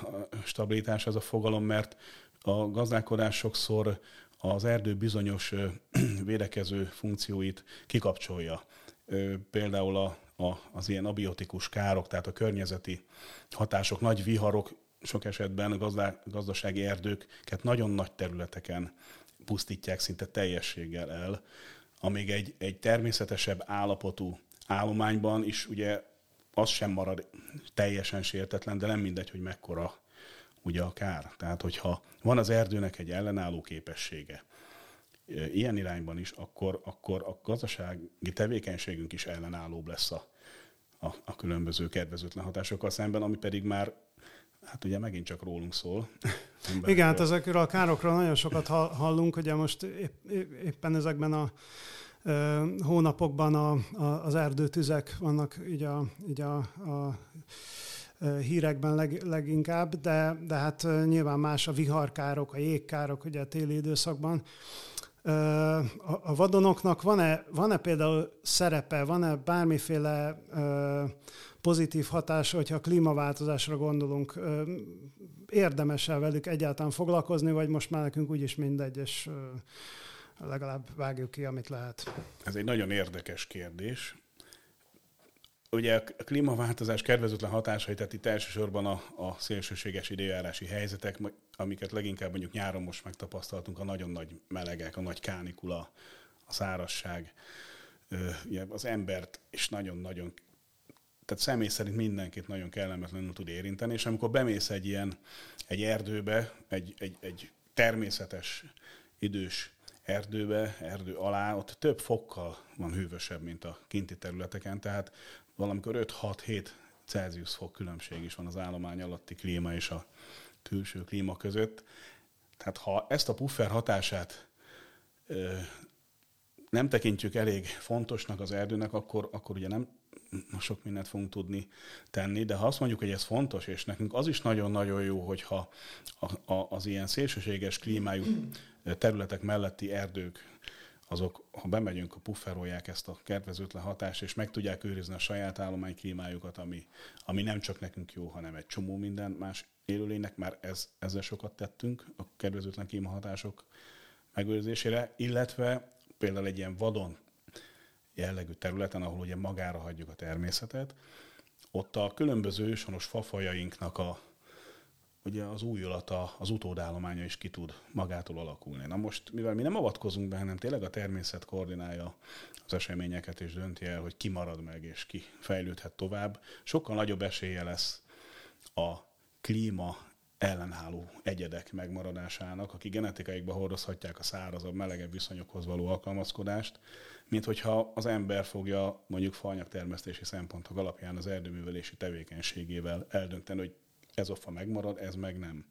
stabilitás, ez a fogalom, mert a gazdálkodás sokszor az erdő bizonyos védekező funkcióit kikapcsolja. Például a, a, az ilyen abiotikus károk, tehát a környezeti hatások, nagy viharok sok esetben a gazdá, gazdasági erdőket nagyon nagy területeken pusztítják szinte teljességgel el, amíg egy, egy természetesebb állapotú állományban is ugye az sem marad teljesen sértetlen, de nem mindegy, hogy mekkora ugye a kár. Tehát, hogyha van az erdőnek egy ellenálló képessége, ilyen irányban is, akkor, akkor a gazdasági tevékenységünk is ellenállóbb lesz a, a, a különböző kedvezőtlen hatásokkal szemben, ami pedig már Hát ugye megint csak rólunk szól. Igen, hát ezekről a károkról nagyon sokat hallunk, ugye most épp, éppen ezekben a hónapokban a, a, az erdőtüzek vannak így a, így a, a hírekben leg, leginkább, de, de hát nyilván más a viharkárok, a jégkárok ugye a téli időszakban. A, a vadonoknak van-e, van-e például szerepe, van-e bármiféle pozitív hatása, hogyha a klímaváltozásra gondolunk, érdemes-e velük egyáltalán foglalkozni, vagy most már nekünk úgyis mindegy, és legalább vágjuk ki, amit lehet? Ez egy nagyon érdekes kérdés. Ugye a klímaváltozás kedvezőtlen hatásai, tehát itt elsősorban a, a szélsőséges időjárási helyzetek, amiket leginkább mondjuk nyáron most megtapasztaltunk, a nagyon nagy melegek, a nagy kánikula, a szárasság, az embert is nagyon-nagyon tehát személy szerint mindenkit nagyon kellemetlenül tud érinteni, és amikor bemész egy ilyen, egy erdőbe, egy, egy, egy természetes, idős erdőbe, erdő alá, ott több fokkal van hűvösebb, mint a kinti területeken, tehát valamikor 5-6-7 Celsius fok különbség is van az állomány alatti klíma és a külső klíma között. Tehát ha ezt a puffer hatását ö, nem tekintjük elég fontosnak az erdőnek, akkor, akkor ugye nem sok mindent fogunk tudni tenni, de ha azt mondjuk, hogy ez fontos, és nekünk az is nagyon-nagyon jó, hogyha a, a, az ilyen szélsőséges klímájú területek melletti erdők, azok, ha bemegyünk, a pufferolják ezt a kedvezőtlen hatást, és meg tudják őrizni a saját állomány klímájukat, ami, ami nem csak nekünk jó, hanem egy csomó minden más élőlénynek, már ez, ezzel sokat tettünk a kedvezőtlen klímahatások megőrzésére, illetve például egy ilyen vadon jellegű területen, ahol ugye magára hagyjuk a természetet, ott a különböző ősonos fafajainknak a, ugye az újulata, az utódállománya is ki tud magától alakulni. Na most, mivel mi nem avatkozunk be, hanem tényleg a természet koordinálja az eseményeket és dönti el, hogy ki marad meg és ki fejlődhet tovább, sokkal nagyobb esélye lesz a klíma ellenálló egyedek megmaradásának, akik genetikaikba hordozhatják a szárazabb, melegebb viszonyokhoz való alkalmazkodást, mint hogyha az ember fogja mondjuk termesztési szempontok alapján az erdőművelési tevékenységével eldönteni, hogy ez a fa megmarad, ez meg nem.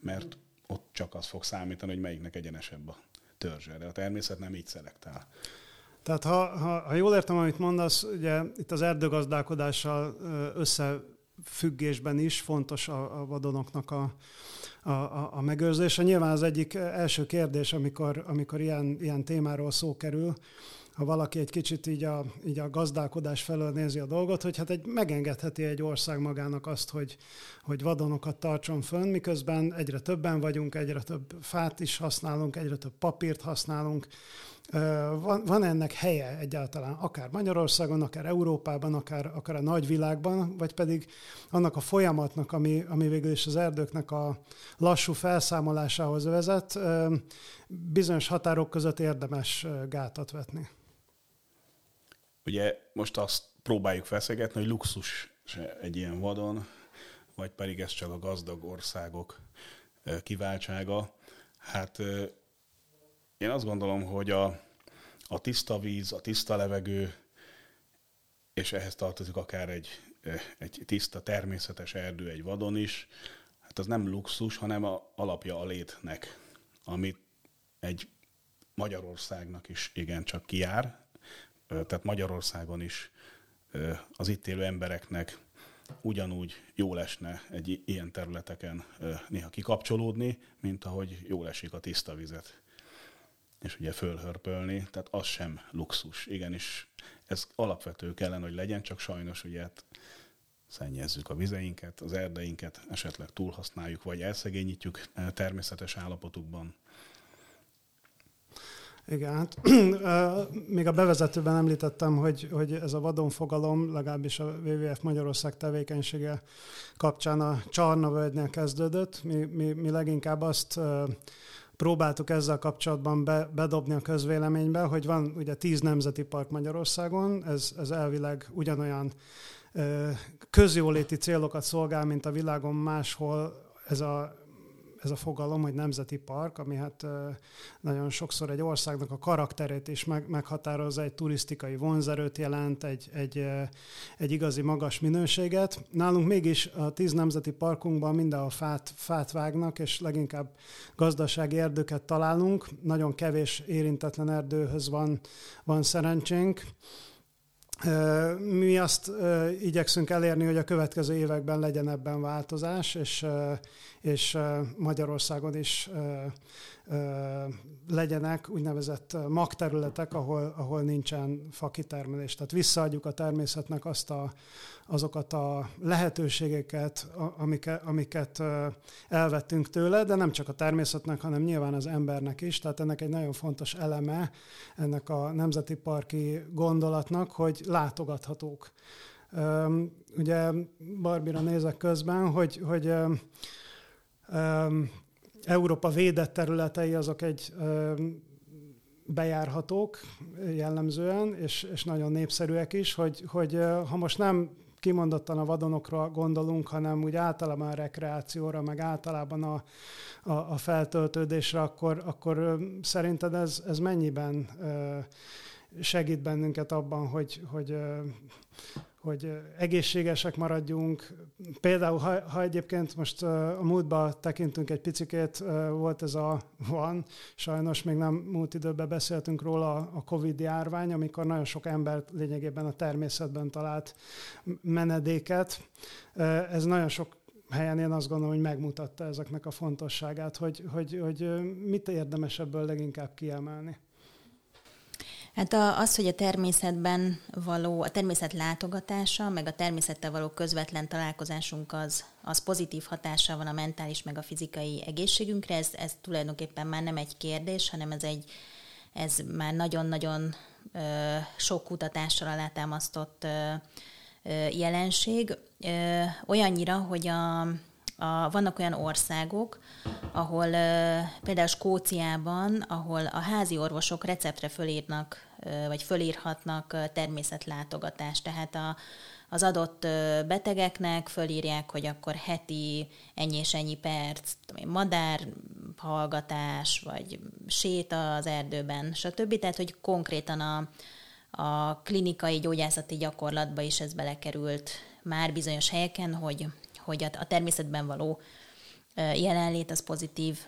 mert ott csak az fog számítani, hogy melyiknek egyenesebb a törzse. De a természet nem így szelektál. Tehát ha, ha, ha jól értem, amit mondasz, ugye itt az erdőgazdálkodással összefüggésben is fontos a, a vadonoknak a, a, a megőrzése. Nyilván az egyik első kérdés, amikor, amikor ilyen, ilyen témáról szó kerül, ha valaki egy kicsit így a, így a gazdálkodás felől nézi a dolgot, hogy hát egy, megengedheti egy ország magának azt, hogy, hogy vadonokat tartson fönn, miközben egyre többen vagyunk, egyre több fát is használunk, egyre több papírt használunk, van, van ennek helye egyáltalán, akár Magyarországon, akár Európában, akár, akár a nagyvilágban, vagy pedig annak a folyamatnak, ami, ami végül is az erdőknek a lassú felszámolásához vezet, bizonyos határok között érdemes gátat vetni. Ugye most azt próbáljuk feszegetni, hogy luxus se egy ilyen vadon, vagy pedig ez csak a gazdag országok kiváltsága. Hát én azt gondolom, hogy a, a tiszta víz, a tiszta levegő, és ehhez tartozik akár egy, egy tiszta természetes erdő egy vadon is, hát az nem luxus, hanem a alapja a létnek, amit egy Magyarországnak is igencsak kijár, tehát Magyarországon is az itt élő embereknek ugyanúgy jó lesne egy ilyen területeken néha kikapcsolódni, mint ahogy jó esik a tiszta vizet és ugye fölhörpölni, tehát az sem luxus. Igenis, ez alapvető kellene, hogy legyen, csak sajnos ugye hát szennyezzük a vizeinket, az erdeinket, esetleg túlhasználjuk, vagy elszegényítjük természetes állapotukban. Igen, hát még a bevezetőben említettem, hogy, hogy ez a vadonfogalom, legalábbis a WWF Magyarország tevékenysége kapcsán a Csarnavölgynél kezdődött. Mi, mi, mi leginkább azt próbáltuk ezzel kapcsolatban be, bedobni a közvéleménybe, hogy van ugye tíz nemzeti park Magyarországon, ez, ez elvileg ugyanolyan közjóléti célokat szolgál, mint a világon máshol ez a ez a fogalom, hogy nemzeti park, ami hát nagyon sokszor egy országnak a karakterét is meg, meghatározza, egy turisztikai vonzerőt jelent, egy, egy, egy igazi magas minőséget. Nálunk mégis a tíz nemzeti parkunkban mindenhol fát, fát vágnak, és leginkább gazdasági erdőket találunk. Nagyon kevés érintetlen erdőhöz van, van szerencsénk. Mi azt igyekszünk elérni, hogy a következő években legyen ebben változás, és, és Magyarországon is legyenek úgynevezett magterületek, ahol, ahol nincsen fakitermelés. Tehát visszaadjuk a természetnek azt a, azokat a lehetőségeket, amiket, amiket elvettünk tőle, de nem csak a természetnek, hanem nyilván az embernek is. Tehát ennek egy nagyon fontos eleme ennek a nemzeti parki gondolatnak, hogy látogathatók. Ugye Barbira nézek közben, hogy, hogy Európa védett területei azok egy bejárhatók jellemzően, és, és nagyon népszerűek is, hogy, hogy ha most nem kimondottan a vadonokra gondolunk, hanem úgy általában a rekreációra, meg általában a, a, a feltöltődésre, akkor, akkor szerinted ez, ez mennyiben segít bennünket abban, hogy, hogy hogy egészségesek maradjunk. Például, ha, ha egyébként most a múltba tekintünk egy picikét, volt ez a van, sajnos még nem múlt időben beszéltünk róla a Covid járvány, amikor nagyon sok ember lényegében a természetben talált menedéket. Ez nagyon sok helyen én azt gondolom, hogy megmutatta ezeknek a fontosságát, hogy, hogy, hogy mit érdemes ebből leginkább kiemelni. Hát a, az, hogy a természetben való, a természet látogatása, meg a természettel való közvetlen találkozásunk az, az pozitív hatással van a mentális, meg a fizikai egészségünkre, ez, ez tulajdonképpen már nem egy kérdés, hanem ez egy, ez már nagyon-nagyon ö, sok kutatással alátámasztott ö, ö, jelenség. Ö, olyannyira, hogy a, a, vannak olyan országok, ahol például Skóciában, ahol a házi orvosok receptre fölírnak, vagy fölírhatnak természetlátogatást, tehát a, az adott betegeknek fölírják, hogy akkor heti ennyi és ennyi perc, madár hallgatás, vagy séta az erdőben, stb. Tehát, hogy konkrétan a, a klinikai gyógyászati gyakorlatba is ez belekerült már bizonyos helyeken, hogy, hogy a, természetben való jelenlét az pozitív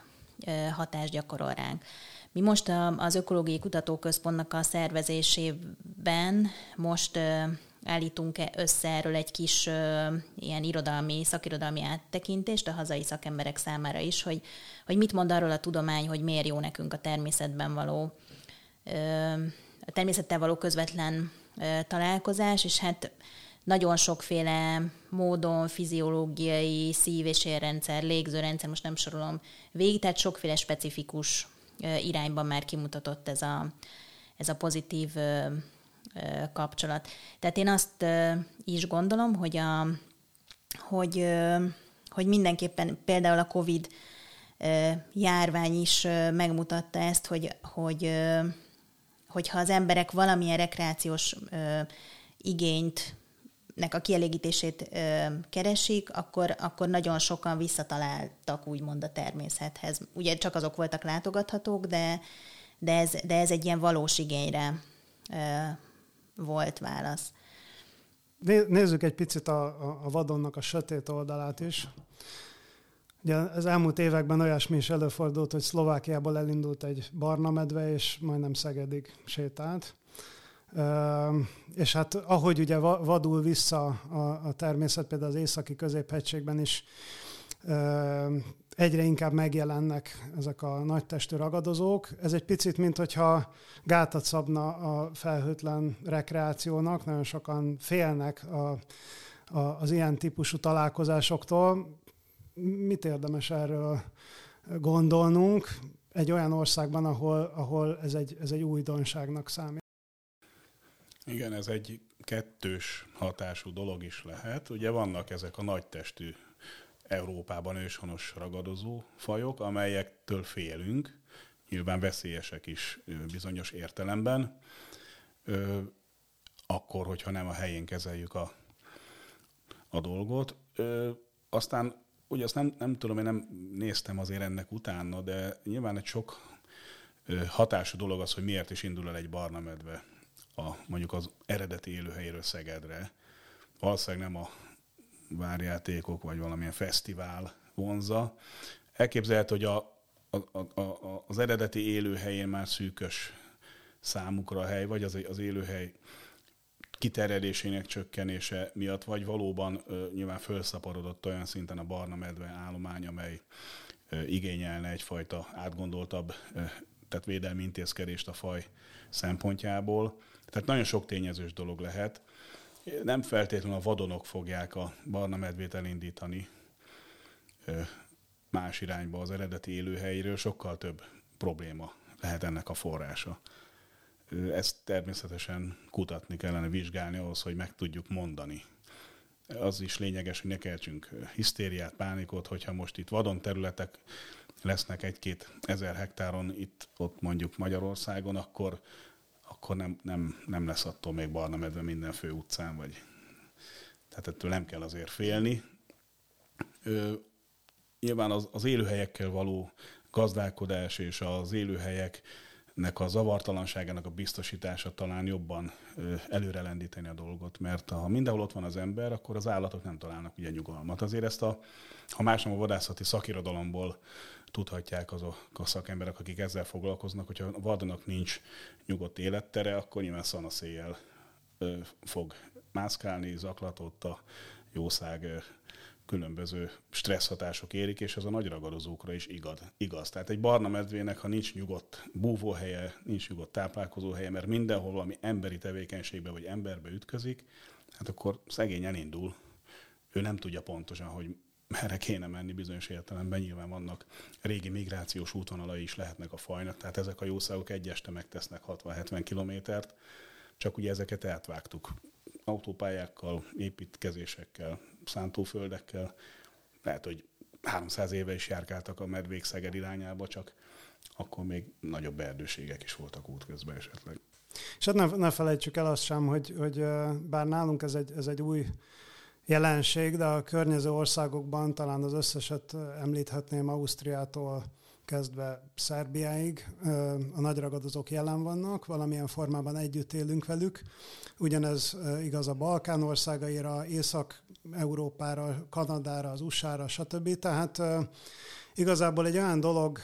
hatást gyakorol ránk. Mi most az Ökológiai Kutatóközpontnak a szervezésében most állítunk össze erről egy kis ilyen irodalmi, szakirodalmi áttekintést a hazai szakemberek számára is, hogy, hogy mit mond arról a tudomány, hogy miért jó nekünk a természetben való, a természettel való közvetlen találkozás, és hát nagyon sokféle módon, fiziológiai, szív- és érrendszer, légzőrendszer, most nem sorolom végig, tehát sokféle specifikus irányban már kimutatott ez a, ez a pozitív kapcsolat. Tehát én azt is gondolom, hogy, a, hogy, hogy mindenképpen például a COVID járvány is megmutatta ezt, hogy, hogy hogyha az emberek valamilyen rekreációs igényt nek a kielégítését ö, keresik, akkor, akkor nagyon sokan visszataláltak úgymond a természethez. Ugye csak azok voltak látogathatók, de, de, ez, de ez egy ilyen valós igényre ö, volt válasz. Nézzük egy picit a, a, vadonnak a sötét oldalát is. Ugye az elmúlt években olyasmi is előfordult, hogy Szlovákiából elindult egy barna medve, és majdnem Szegedig sétált. És hát ahogy ugye vadul vissza a, természet, például az északi középhegységben is egyre inkább megjelennek ezek a nagy testű ragadozók. Ez egy picit, mint hogyha gátat szabna a felhőtlen rekreációnak. Nagyon sokan félnek a, a, az ilyen típusú találkozásoktól. Mit érdemes erről gondolnunk egy olyan országban, ahol, ahol ez, egy, ez egy újdonságnak számít? Igen, ez egy kettős hatású dolog is lehet. Ugye vannak ezek a nagy testű Európában őshonos ragadozó fajok, amelyektől félünk, nyilván veszélyesek is bizonyos értelemben, akkor, hogyha nem a helyén kezeljük a, a dolgot. Aztán, ugye azt nem, nem tudom, én nem néztem azért ennek utána, de nyilván egy sok hatású dolog az, hogy miért is indul el egy barna medve a, mondjuk az eredeti élőhelyéről Szegedre. Valószínűleg nem a várjátékok, vagy valamilyen fesztivál vonza. Elképzelhető, hogy a, a, a, a, az eredeti élőhelyén már szűkös számukra a hely, vagy az, az élőhely kiterjedésének csökkenése miatt, vagy valóban ö, nyilván felszaporodott olyan szinten a barna medve állomány, amely ö, igényelne egyfajta átgondoltabb, ö, tehát védelmi intézkedést a faj szempontjából. Tehát nagyon sok tényezős dolog lehet. Nem feltétlenül a vadonok fogják a barna medvét elindítani más irányba az eredeti élőhelyéről, sokkal több probléma lehet ennek a forrása. Ezt természetesen kutatni kellene, vizsgálni ahhoz, hogy meg tudjuk mondani. Az is lényeges, hogy ne keltsünk hisztériát, pánikot, hogyha most itt vadon területek lesznek egy-két ezer hektáron itt, ott mondjuk Magyarországon, akkor akkor nem, nem, nem lesz attól még barna medve minden fő utcán, vagy tehát ettől nem kell azért félni. Ö, nyilván az, az élőhelyekkel való gazdálkodás és az élőhelyeknek a zavartalanságának a biztosítása talán jobban ö, előrelendíteni a dolgot, mert ha mindenhol ott van az ember, akkor az állatok nem találnak ugye nyugalmat. Azért ezt a, ha más nem a vadászati szakirodalomból tudhatják azok a szakemberek, akik ezzel foglalkoznak, hogyha a vadnak nincs nyugodt élettere, akkor nyilván szanaszéjjel fog mászkálni, zaklatott a jószág különböző stresszhatások érik, és ez a nagy ragadozókra is igaz. igaz. Tehát egy barna medvének, ha nincs nyugodt búvóhelye, nincs nyugodt táplálkozóhelye, mert mindenhol valami emberi tevékenységbe vagy emberbe ütközik, hát akkor szegény elindul. Ő nem tudja pontosan, hogy merre kéne menni bizonyos értelemben. Nyilván vannak régi migrációs útvonalai is lehetnek a fajnak, tehát ezek a jószágok egy este megtesznek 60-70 kilométert, csak ugye ezeket átvágtuk autópályákkal, építkezésekkel, szántóföldekkel. Lehet, hogy 300 éve is járkáltak a medvék Szeged irányába, csak akkor még nagyobb erdőségek is voltak útközben esetleg. És hát ne, ne felejtsük el azt sem, hogy, hogy bár nálunk ez egy, ez egy új jelenség, de a környező országokban talán az összeset említhetném Ausztriától kezdve Szerbiáig a nagyragadozók jelen vannak, valamilyen formában együtt élünk velük. Ugyanez igaz a Balkán országaira, Észak-Európára, Kanadára, az USA-ra, stb. Tehát igazából egy olyan dolog,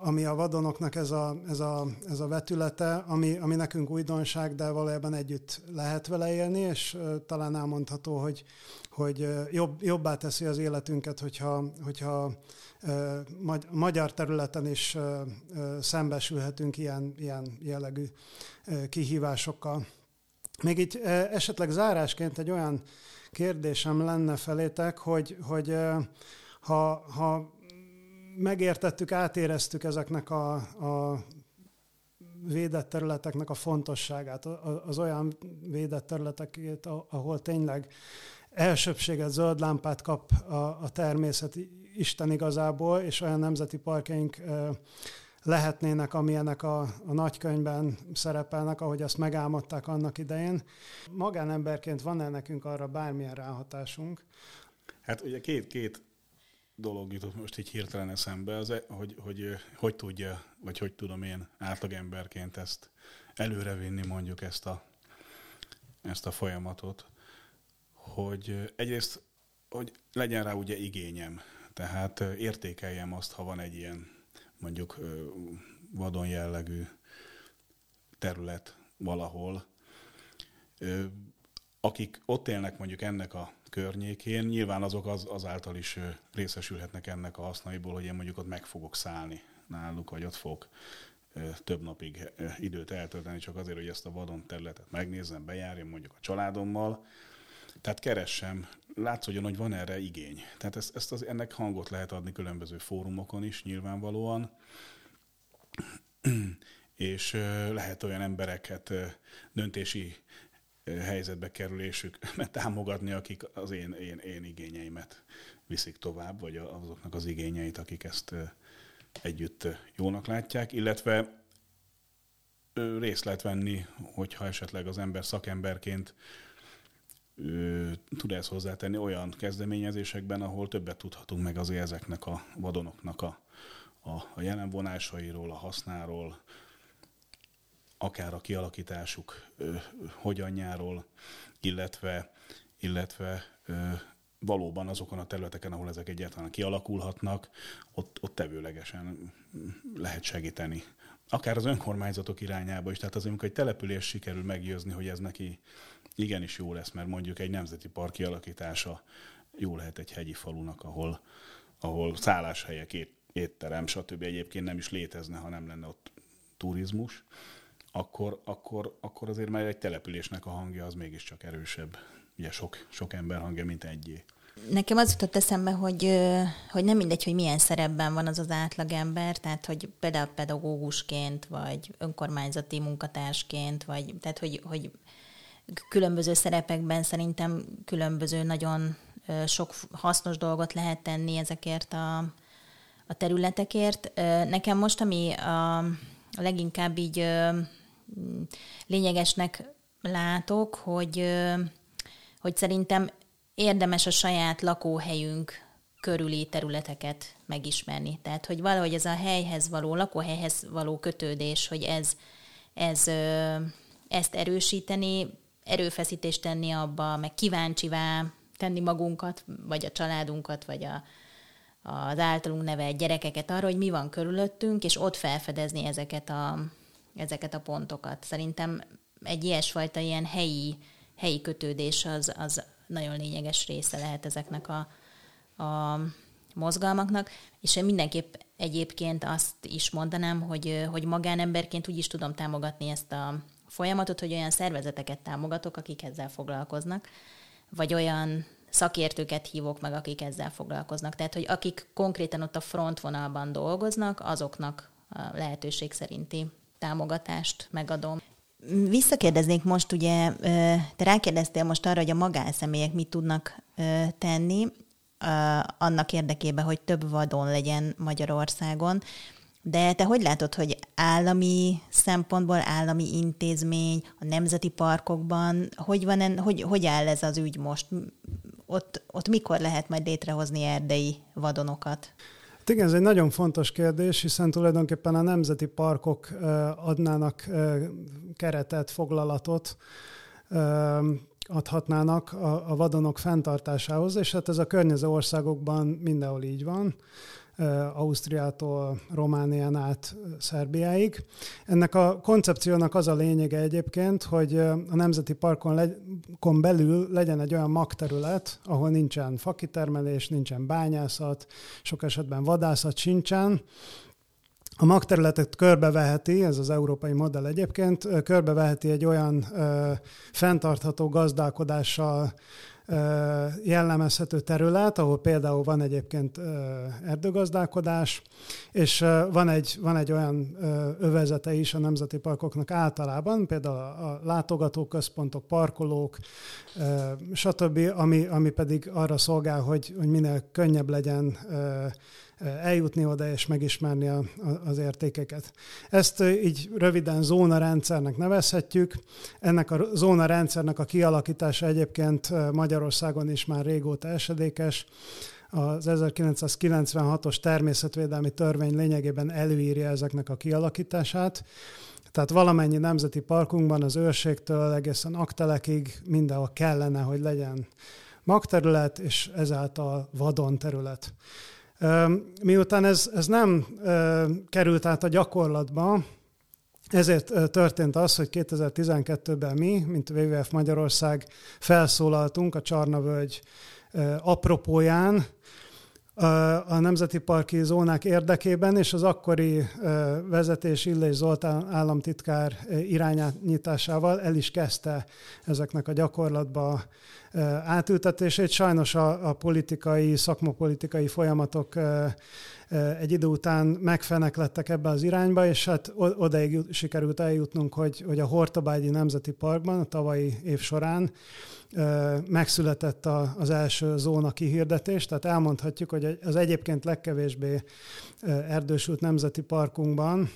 ami a vadonoknak ez a, ez a, ez a vetülete, ami, ami nekünk újdonság, de valójában együtt lehet vele élni, és uh, talán elmondható, hogy, hogy jobb, jobbá teszi az életünket, hogyha, hogyha uh, magyar területen is uh, szembesülhetünk ilyen, ilyen jellegű kihívásokkal. Még így esetleg zárásként egy olyan kérdésem lenne felétek, hogy, hogy ha, ha megértettük, átéreztük ezeknek a, a védett területeknek a fontosságát, az olyan védett területeket, ahol tényleg elsőbséget, zöld lámpát kap a, a természet Isten igazából, és olyan nemzeti parkjaink lehetnének, amilyenek a, a nagykönyvben szerepelnek, ahogy azt megálmodták annak idején. Magánemberként van-e nekünk arra bármilyen ráhatásunk? Hát ugye két, két dolog jutott most így hirtelen eszembe, az, e, hogy, hogy hogy tudja, vagy hogy tudom én átlagemberként ezt előrevinni mondjuk ezt a, ezt a folyamatot, hogy egyrészt, hogy legyen rá ugye igényem, tehát értékeljem azt, ha van egy ilyen mondjuk vadon jellegű terület valahol, akik ott élnek mondjuk ennek a környékén, nyilván azok az, azáltal is részesülhetnek ennek a hasznaiból, hogy én mondjuk ott meg fogok szállni náluk, vagy ott fogok több napig időt eltölteni, csak azért, hogy ezt a vadon területet megnézzem, bejárjam mondjuk a családommal. Tehát keressem, látszódjon, hogy van erre igény. Tehát ezt, ezt az, ennek hangot lehet adni különböző fórumokon is nyilvánvalóan, és lehet olyan embereket, döntési helyzetbe kerülésük támogatni, akik az én, én, én igényeimet viszik tovább, vagy azoknak az igényeit, akik ezt együtt jónak látják, illetve részt lehet venni, hogyha esetleg az ember szakemberként tud ezt hozzátenni olyan kezdeményezésekben, ahol többet tudhatunk meg azért ezeknek a vadonoknak a, a, a jelenvonásairól, a hasznáról, akár a kialakításuk ö, hogyanjáról, illetve, illetve valóban azokon a területeken, ahol ezek egyáltalán kialakulhatnak, ott, ott tevőlegesen lehet segíteni. Akár az önkormányzatok irányába is. Tehát az, amikor egy település sikerül meggyőzni, hogy ez neki igenis jó lesz, mert mondjuk egy nemzeti park kialakítása jó lehet egy hegyi falunak, ahol, ahol szálláshelyek, étterem, stb. egyébként nem is létezne, ha nem lenne ott turizmus akkor, akkor, akkor azért már egy településnek a hangja az mégiscsak erősebb. Ugye sok, sok ember hangja, mint egyé. Nekem az jutott eszembe, hogy, hogy nem mindegy, hogy milyen szerepben van az az átlagember, tehát hogy például pedagógusként, vagy önkormányzati munkatársként, vagy tehát hogy, hogy különböző szerepekben szerintem különböző nagyon sok hasznos dolgot lehet tenni ezekért a, a területekért. Nekem most, ami a, leginkább így lényegesnek látok, hogy, hogy szerintem érdemes a saját lakóhelyünk körüli területeket megismerni. Tehát, hogy valahogy ez a helyhez való, lakóhelyhez való kötődés, hogy ez, ez ezt erősíteni, erőfeszítést tenni abba, meg kíváncsivá tenni magunkat, vagy a családunkat, vagy a, az általunk nevelt gyerekeket arra, hogy mi van körülöttünk, és ott felfedezni ezeket a, ezeket a pontokat. Szerintem egy ilyesfajta ilyen helyi, helyi kötődés az, az nagyon lényeges része lehet ezeknek a, a mozgalmaknak, és én mindenképp egyébként azt is mondanám, hogy, hogy magánemberként úgy is tudom támogatni ezt a folyamatot, hogy olyan szervezeteket támogatok, akik ezzel foglalkoznak, vagy olyan szakértőket hívok meg, akik ezzel foglalkoznak. Tehát, hogy akik konkrétan ott a frontvonalban dolgoznak, azoknak a lehetőség szerinti támogatást megadom. Visszakérdeznék most, ugye, te rákérdeztél most arra, hogy a magánszemélyek mit tudnak tenni annak érdekében, hogy több vadon legyen Magyarországon. De te hogy látod, hogy állami szempontból, állami intézmény, a nemzeti parkokban, hogy, van en, hogy, hogy áll ez az ügy most? Ott, ott mikor lehet majd létrehozni erdei vadonokat? Igen, ez egy nagyon fontos kérdés, hiszen tulajdonképpen a nemzeti parkok adnának keretet, foglalatot, adhatnának a, a vadonok fenntartásához, és hát ez a környező országokban mindenhol így van. Ausztriától Románián át Szerbiáig. Ennek a koncepciónak az a lényege egyébként, hogy a Nemzeti Parkon le- belül legyen egy olyan magterület, ahol nincsen fakitermelés, nincsen bányászat, sok esetben vadászat sincsen, a magterületet körbeveheti, ez az európai modell egyébként, körbeveheti egy olyan ö, fenntartható gazdálkodással jellemezhető terület, ahol például van egyébként erdőgazdálkodás, és van egy, van egy olyan övezete is a nemzeti parkoknak általában, például a látogatóközpontok, parkolók, stb., ami, ami pedig arra szolgál, hogy, hogy minél könnyebb legyen eljutni oda és megismerni a, a, az értékeket. Ezt így röviden zónarendszernek nevezhetjük. Ennek a zónarendszernek a kialakítása egyébként Magyarországon is már régóta esedékes. Az 1996-os természetvédelmi törvény lényegében előírja ezeknek a kialakítását. Tehát valamennyi nemzeti parkunkban az őrségtől egészen aktelekig mindenhol kellene, hogy legyen magterület, és ezáltal vadon terület. Miután ez, ez nem került át a gyakorlatba, ezért történt az, hogy 2012-ben mi, mint WWF Magyarország felszólaltunk a Csarnavölgy apropóján, a nemzeti parki zónák érdekében, és az akkori vezetés Illés Zoltán államtitkár irányításával el is kezdte ezeknek a gyakorlatba átültetését. Sajnos a, a politikai, szakmapolitikai folyamatok egy idő után megfeneklettek ebbe az irányba, és hát odaig sikerült eljutnunk, hogy, hogy a Hortobágyi Nemzeti Parkban a tavalyi év során megszületett a, az első zóna kihirdetés, tehát elmondhatjuk, hogy az egyébként legkevésbé erdősült nemzeti parkunkban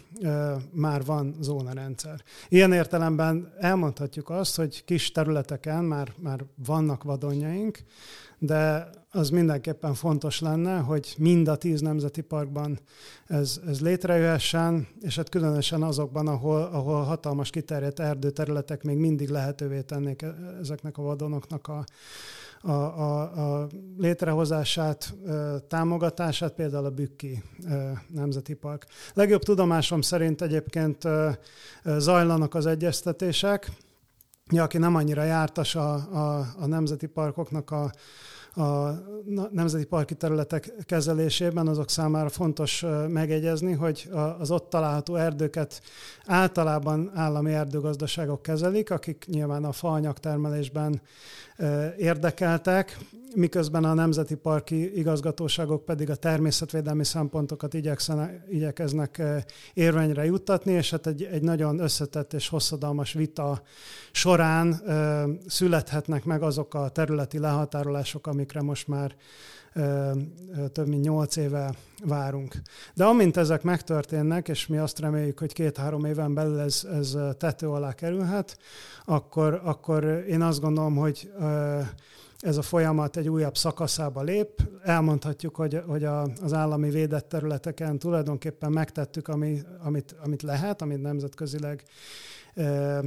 már van zónarendszer. Ilyen értelemben elmondhatjuk azt, hogy kis területeken már, már vannak vadonjaink, de az mindenképpen fontos lenne, hogy mind a tíz nemzeti parkban ez, ez létrejöhessen, és hát különösen azokban, ahol, ahol hatalmas kiterjedt erdőterületek még mindig lehetővé tennék e, ezeknek a vadonoknak a, a, a, a létrehozását, támogatását, például a Bükki Nemzeti Park. Legjobb tudomásom szerint egyébként zajlanak az egyeztetések, ja, aki nem annyira jártas a, a, a nemzeti parkoknak a, a nemzeti parki területek kezelésében, azok számára fontos megegyezni, hogy az ott található erdőket általában állami erdőgazdaságok kezelik, akik nyilván a faanyagtermelésben érdekeltek, miközben a nemzeti parki igazgatóságok pedig a természetvédelmi szempontokat igyekeznek érvényre juttatni, és hát egy, egy nagyon összetett és hosszadalmas vita során születhetnek meg azok a területi lehatárolások, amikre most már több mint nyolc éve várunk. De amint ezek megtörténnek, és mi azt reméljük, hogy két-három éven belül ez, ez tető alá kerülhet, akkor, akkor én azt gondolom, hogy ez a folyamat egy újabb szakaszába lép. Elmondhatjuk, hogy, hogy a, az állami védett területeken tulajdonképpen megtettük, ami, amit, amit lehet, amit nemzetközileg e, e,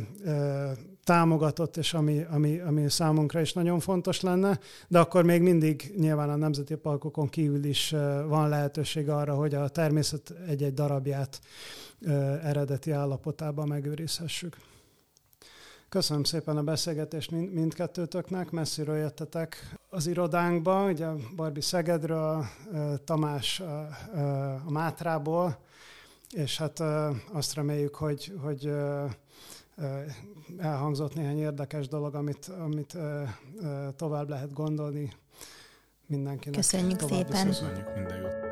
támogatott, és ami, ami, ami számunkra is nagyon fontos lenne, de akkor még mindig nyilván a nemzeti parkokon kívül is van lehetőség arra, hogy a természet egy-egy darabját eredeti állapotában megőrizhessük. Köszönöm szépen a beszélgetést mind, mindkettőtöknek, messziről jöttetek az irodánkba, ugye Barbi Szegedről, Tamás a Mátrából, és hát azt reméljük, hogy, hogy elhangzott néhány érdekes dolog, amit, amit tovább lehet gondolni mindenkinek. Köszönjük szépen. Köszönjük minden jót.